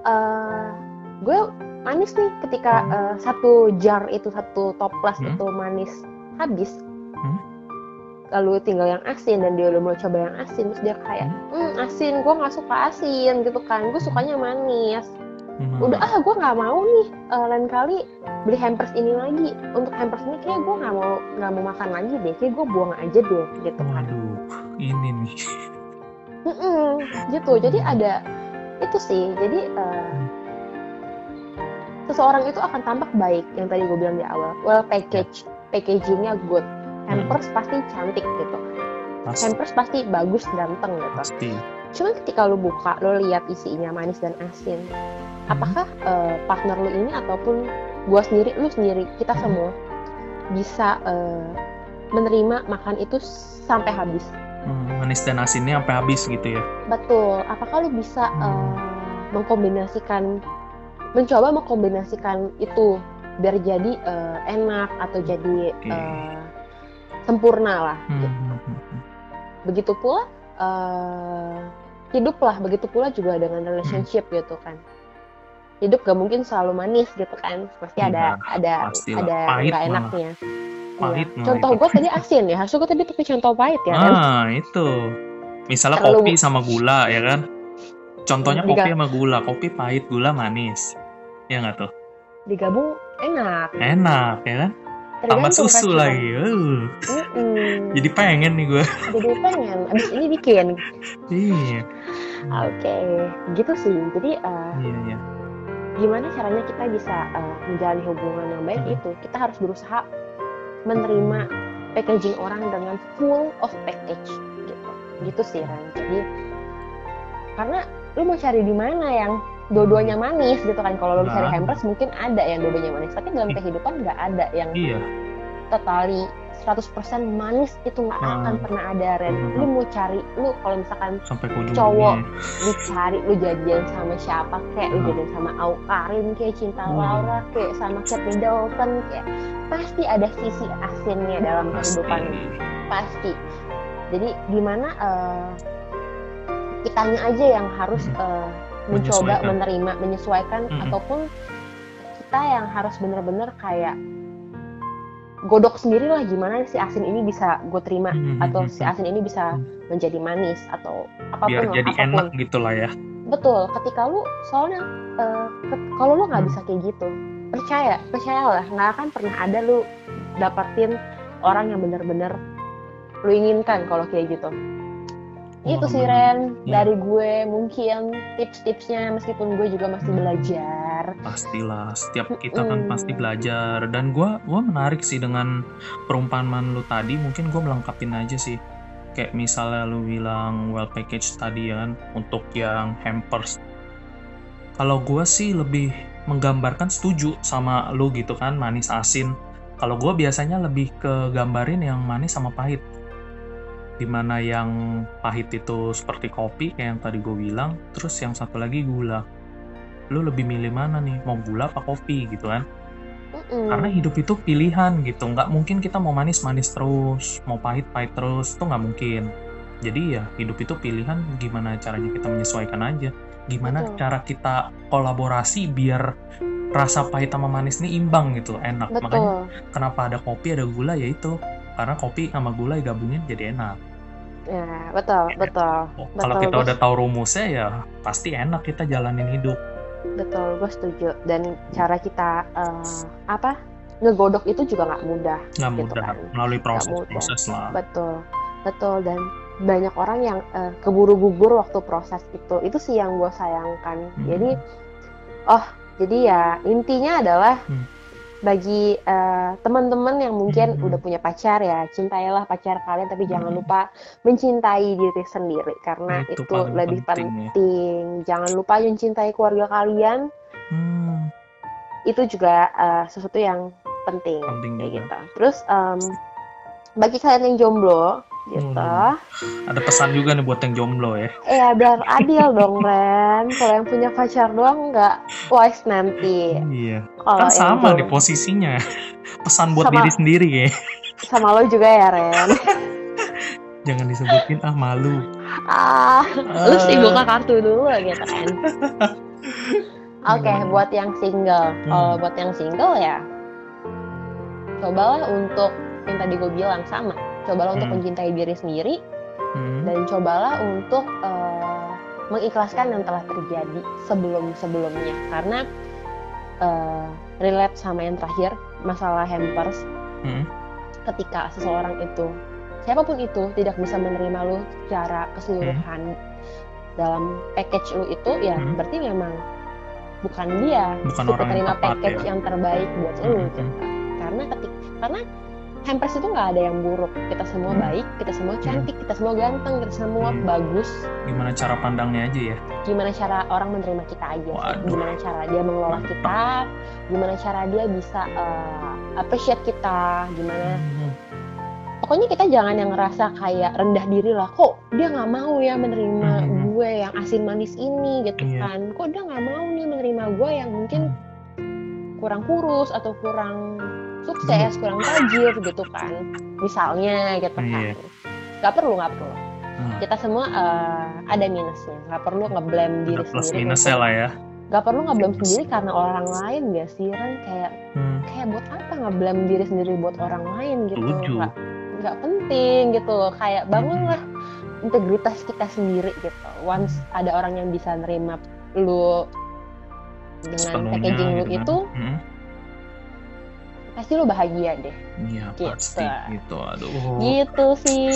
eh, gue manis nih ketika eh, satu jar itu satu toples Hmm. itu manis habis. Hmm. lalu tinggal yang asin dan dia udah mau coba yang asin terus dia kayak hmm. Asin gue nggak suka asin gitu kan. Gue sukanya manis. Hmm. udah ah gue nggak mau nih eh, lain kali beli hampers ini lagi. Untuk hampers ini kayak gue nggak mau nggak mau makan lagi deh. Kayak gue buang aja deh gitu kan. Waduh, ini nih. Mm-mm, gitu. Jadi ada itu sih. Jadi eh, seseorang itu akan tampak baik yang tadi gue bilang di awal. Well package packagingnya good. Hampers pasti cantik gitu. Pas, hampers pasti bagus ganteng gitu. Pasti. cuman ketika lu buka lu lihat isinya manis dan asin apakah eh, partner lu ini ataupun gua sendiri lu sendiri kita semua bisa eh, menerima makan itu sampai habis Hmm, manis dan asinnya sampai habis gitu ya. Betul. Apakah lu bisa Hmm. eh, mengkombinasikan, mencoba mengkombinasikan itu biar jadi eh, enak atau jadi Oke. eh, sempurna lah. Hmm, gitu. hmm, hmm, hmm. Begitu pula eh, hidup lah. Begitu pula juga dengan relationship gitu kan. Hidup gak mungkin selalu manis gitu kan. Pasti ada Iya, ada pastilah. ada Pahit nggak malah. enaknya. Pahit Iya. Contoh gue tadi asin ya. Harusnya gue tadi pakai contoh pahit ya kan. Ah, itu. Misalnya Terlalu- kopi sama gula ya kan? Contohnya Diga- kopi sama gula, kopi pahit, gula manis. Ya nggak tuh? Digabung enak. Enak ya kan? tambah Tergantung susu lagi uh, Mm-mm. jadi pengen nih gue jadi pengen abis ini bikin iya oke gitu sih jadi eh, iya iya gimana caranya kita bisa eh, menjalani hubungan yang baik Hmm. itu kita harus berusaha menerima packaging orang dengan full of package gitu. Gitu sih Ran. Jadi karena lu mau cari di mana yang dua-duanya manis gitu kan. Kalau lu Nggak cari hampers mungkin ada yang dua-duanya manis. Tapi dalam kehidupan nggak ada yang iya. totally 100% manis itu nggak Hmm. akan pernah ada Ren Hmm. lu mau cari lu kalau misalkan sampai Cowok. dunia. dicari lu jadian sama siapa kayak lu Hmm. jadian sama Au Karin kayak cinta Hmm. Laura kayak sama Kate Middleton kayak pasti ada sisi asinnya dalam pasti kehidupan pasti jadi gimana eh, kitanya aja yang harus Hmm. eh, mencoba menerima menyesuaikan Hmm. ataupun kita yang harus bener-bener kayak godok sendiri lah gimana si asin ini bisa gue terima Hmm, atau hmm, si hmm. asin ini bisa Hmm. menjadi manis atau apa pun biar jadi apa pun. enak gitu lah ya betul ketika lu soalnya ke- kalau lu nggak Hmm. bisa kayak gitu percaya percayalah nggak akan pernah ada lu dapatin orang yang bener-bener lu inginkan kalau kayak gitu itu sih. Ren Iya. dari gue mungkin tips-tipsnya meskipun gue juga masih Hmm. belajar pastilah setiap kita kan Mm-mm. pasti belajar dan gua gua menarik sih dengan perumpamaan lu tadi mungkin gua melengkapin aja sih kayak misalnya lu bilang well package tadi ya kan untuk yang hampers kalau gua sih lebih menggambarkan setuju sama lu gitu kan manis asin kalau gua biasanya lebih ke gambarin yang manis sama pahit di mana yang pahit itu seperti kopi kayak yang tadi gue bilang terus yang satu lagi gula. Lu lebih milih mana nih mau gula apa kopi gitu kan? Mm-mm. karena hidup itu pilihan gitu. Nggak mungkin kita mau manis manis terus mau pahit pahit terus itu nggak mungkin. Jadi ya hidup itu pilihan gimana caranya kita menyesuaikan aja. Gimana Betul. cara kita kolaborasi biar rasa pahit sama manis ini imbang gitu. Enak. Makanya betul. kenapa ada kopi ada gula ya itu. Karena kopi sama gula digabungin jadi enak ya betul Ya. betul Oh, kalau Betul, kita Gus. udah tahu rumusnya ya pasti enak kita jalanin hidup betul gue setuju dan cara kita eh, apa ngegodok itu juga nggak mudah nggak Gitu mudah kan. melalui proses mudah. proses lah Betul, betul dan banyak orang yang eh, keburu gugur waktu proses itu. Itu sih yang gue sayangkan. Hmm. Jadi, oh, jadi ya intinya adalah Hmm. Bagi eh, teman-teman yang mungkin Hmm. udah punya pacar ya, cintailah pacar kalian, tapi jangan Hmm. lupa mencintai diri sendiri karena Itu itu, lebih penting penting. ya. Jangan lupa mencintai keluarga kalian. Hmm, Itu juga eh, sesuatu yang penting. penting kayak juga gitu. Terus em, bagi kalian yang jomblo gitu, Hmm. ada pesan juga nih buat yang jomblo ya ya biar adil dong Ren. Kalau yang punya pacar doang nggak wise nanti. iya Kalau kan sama jomblo- nih posisinya pesan buat Sama- diri sendiri ya sama lo juga ya Ren. jangan disebutin ah malu ah, lu sih Ah. buka kartu dulu gitu kan. Oke, Hmm. buat yang single. Kalau Hmm. buat yang single ya, cobalah untuk yang tadi gue bilang sama. Cobalah untuk Hmm. mencintai diri sendiri Hmm, dan cobalah untuk eh, mengikhlaskan yang telah terjadi sebelum sebelumnya karena eh, relate sama yang terakhir masalah hampers hmm, ketika seseorang itu siapa pun itu tidak bisa menerima lu secara keseluruhan dalam package lu itu ya Hmm. berarti memang bukan dia Bukan orang yang tepat package ya. yang terbaik buat lu Hmm, gitu. hmm. karena ketik karena hampers itu nggak ada yang buruk kita semua Hmm. baik kita semua cantik kita semua ganteng kita semua Hmm. bagus gimana cara pandangnya aja ya gimana cara orang menerima kita aja. Waduh. gimana cara dia mengelola kita gimana cara dia bisa uh, appreciate kita gimana Hmm, pokoknya kita jangan yang ngerasa kayak rendah diri lah kok dia nggak mau ya menerima Hmm. gue yang asin manis ini gitu Iya. kan kok dia nggak mau nih menerima gue yang mungkin kurang kurus atau kurang sukses kurang tajir gitu kan. Misalnya gitu Iya. kan nggak perlu nggak perlu. Hmm. kita semua uh, ada minusnya. Nggak perlu ngeblame diri ada plus sendiri. minusnya lah ya. Nggak perlu ngeblame Minus. sendiri karena orang lain gak sih Ren? Kayak Hmm, kayak buat apa ngeblame diri sendiri buat orang lain gitu? Nggak nggak penting gitu kayak bangunlah integritas kita sendiri gitu. Once ada orang yang bisa nerima lu dengan sepenuhnya packaging lu gitu kan. itu Hmm, pasti lo bahagia deh Iya Gitu. pasti gitu. Aduh. gitu sih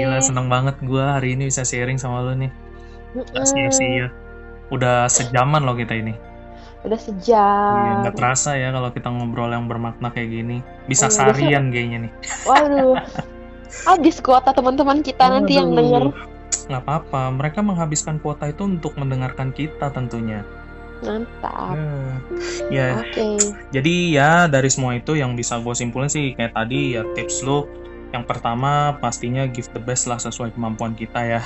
Gila seneng banget gua hari ini bisa sharing sama lu nih. Gak Mm-mm. sia-sia. Udah sejaman loh kita ini. udah Iya, sejam nggak terasa ya kalau kita ngobrol yang bermakna kayak gini. Bisa Iya, seharian kayaknya nih. waduh habis kuota teman-teman kita nanti yang Waduh. denger Nggak apa-apa, mereka menghabiskan kuota itu untuk mendengarkan kita tentunya. Mantap Ya, oke jadi ya dari semua itu yang bisa gue simpulin sih kayak tadi ya tips lo. Yang pertama pastinya give the best lah sesuai kemampuan kita ya.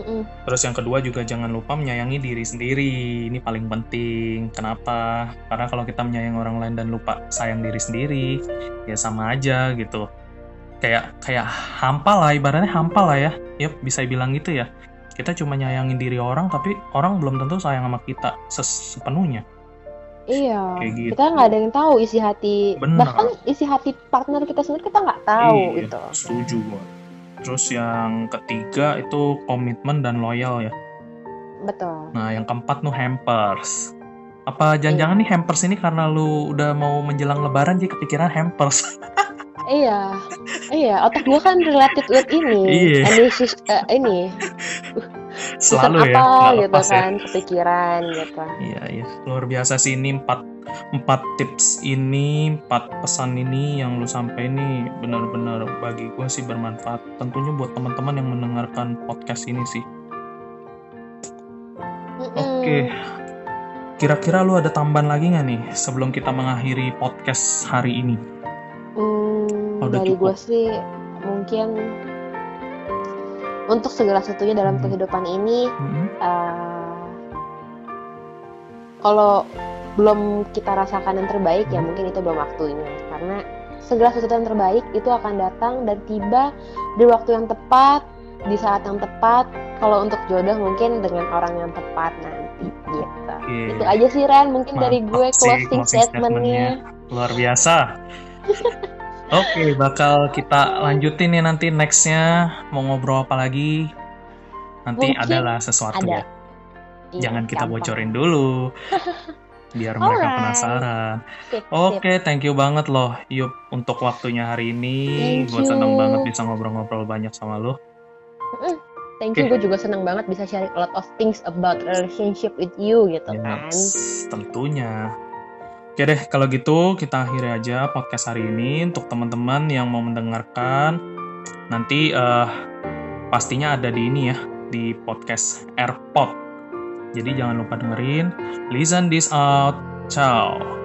Mm-mm. Terus yang kedua juga jangan lupa menyayangi diri sendiri. Ini paling penting. Kenapa? Karena kalau kita menyayangi orang lain dan lupa sayang diri sendiri, ya sama aja gitu. Kayak kayak hampa lah, ibaratnya hampa lah ya. Yep, bisa bilang gitu ya. Kita cuma nyayangin diri orang, tapi orang belum tentu sayang sama kita sepenuhnya. Iya, Kayak gitu. kita nggak ada yang tahu isi hati, Bener. bahkan isi hati partner kita sendiri kita nggak tahu Iya, gitu. Setuju gua. Terus yang ketiga itu komitmen dan loyal ya. Betul. Nah, yang keempat tuh hampers. Apa jangan-jangan nih hampers ini karena lu udah mau menjelang lebaran jadi kepikiran hampers? Iya, iya. Otak gua kan related with ini, Iya. ini eh, ini season Selalu ya, apa gitu ya. kan, kepikiran gitu. Iya, iya. Luar biasa sih ini empat, empat tips ini, empat pesan ini yang lu sampai ini benar-benar bagi gue sih bermanfaat. Tentunya buat teman-teman yang mendengarkan podcast ini sih. Mm-mm. Oke. Kira-kira lu ada tambahan lagi nggak nih sebelum kita mengakhiri podcast hari ini? Hmm, Oh, dari gue sih mungkin untuk segala sesuatunya dalam Hmm. kehidupan ini Mm-mm. eh, kalau belum kita rasakan yang terbaik ya mungkin itu belum waktunya. Karena segala sesuatu yang terbaik itu akan datang dan tiba di waktu yang tepat di saat yang tepat. Kalau untuk jodoh mungkin dengan orang yang tepat nanti gitu. Itu aja sih Ren. Mungkin dari Mantap gue sih closing, closing statementnya. Luar biasa. Oke, bakal kita lanjutin nih nanti nextnya mau ngobrol apa lagi. Nanti Mungkin adalah sesuatu ada. ya. Iya, Jangan kita gampang. bocorin dulu. Biar mereka Alright. penasaran. Sip, sip. Oke, thank you banget loh Yup untuk waktunya hari ini. Thank Gue seneng banget bisa ngobrol-ngobrol banyak sama lo. Thank you, gue juga seneng banget bisa sharing a lot of things about relationship with you gitu kan. Yes, tentunya. Oke deh, kalau gitu kita akhiri aja podcast hari ini untuk teman-teman yang mau mendengarkan. Nanti eh, pastinya ada di ini ya, di podcast AirPod. Jadi jangan lupa dengerin. Listen this out. Ciao.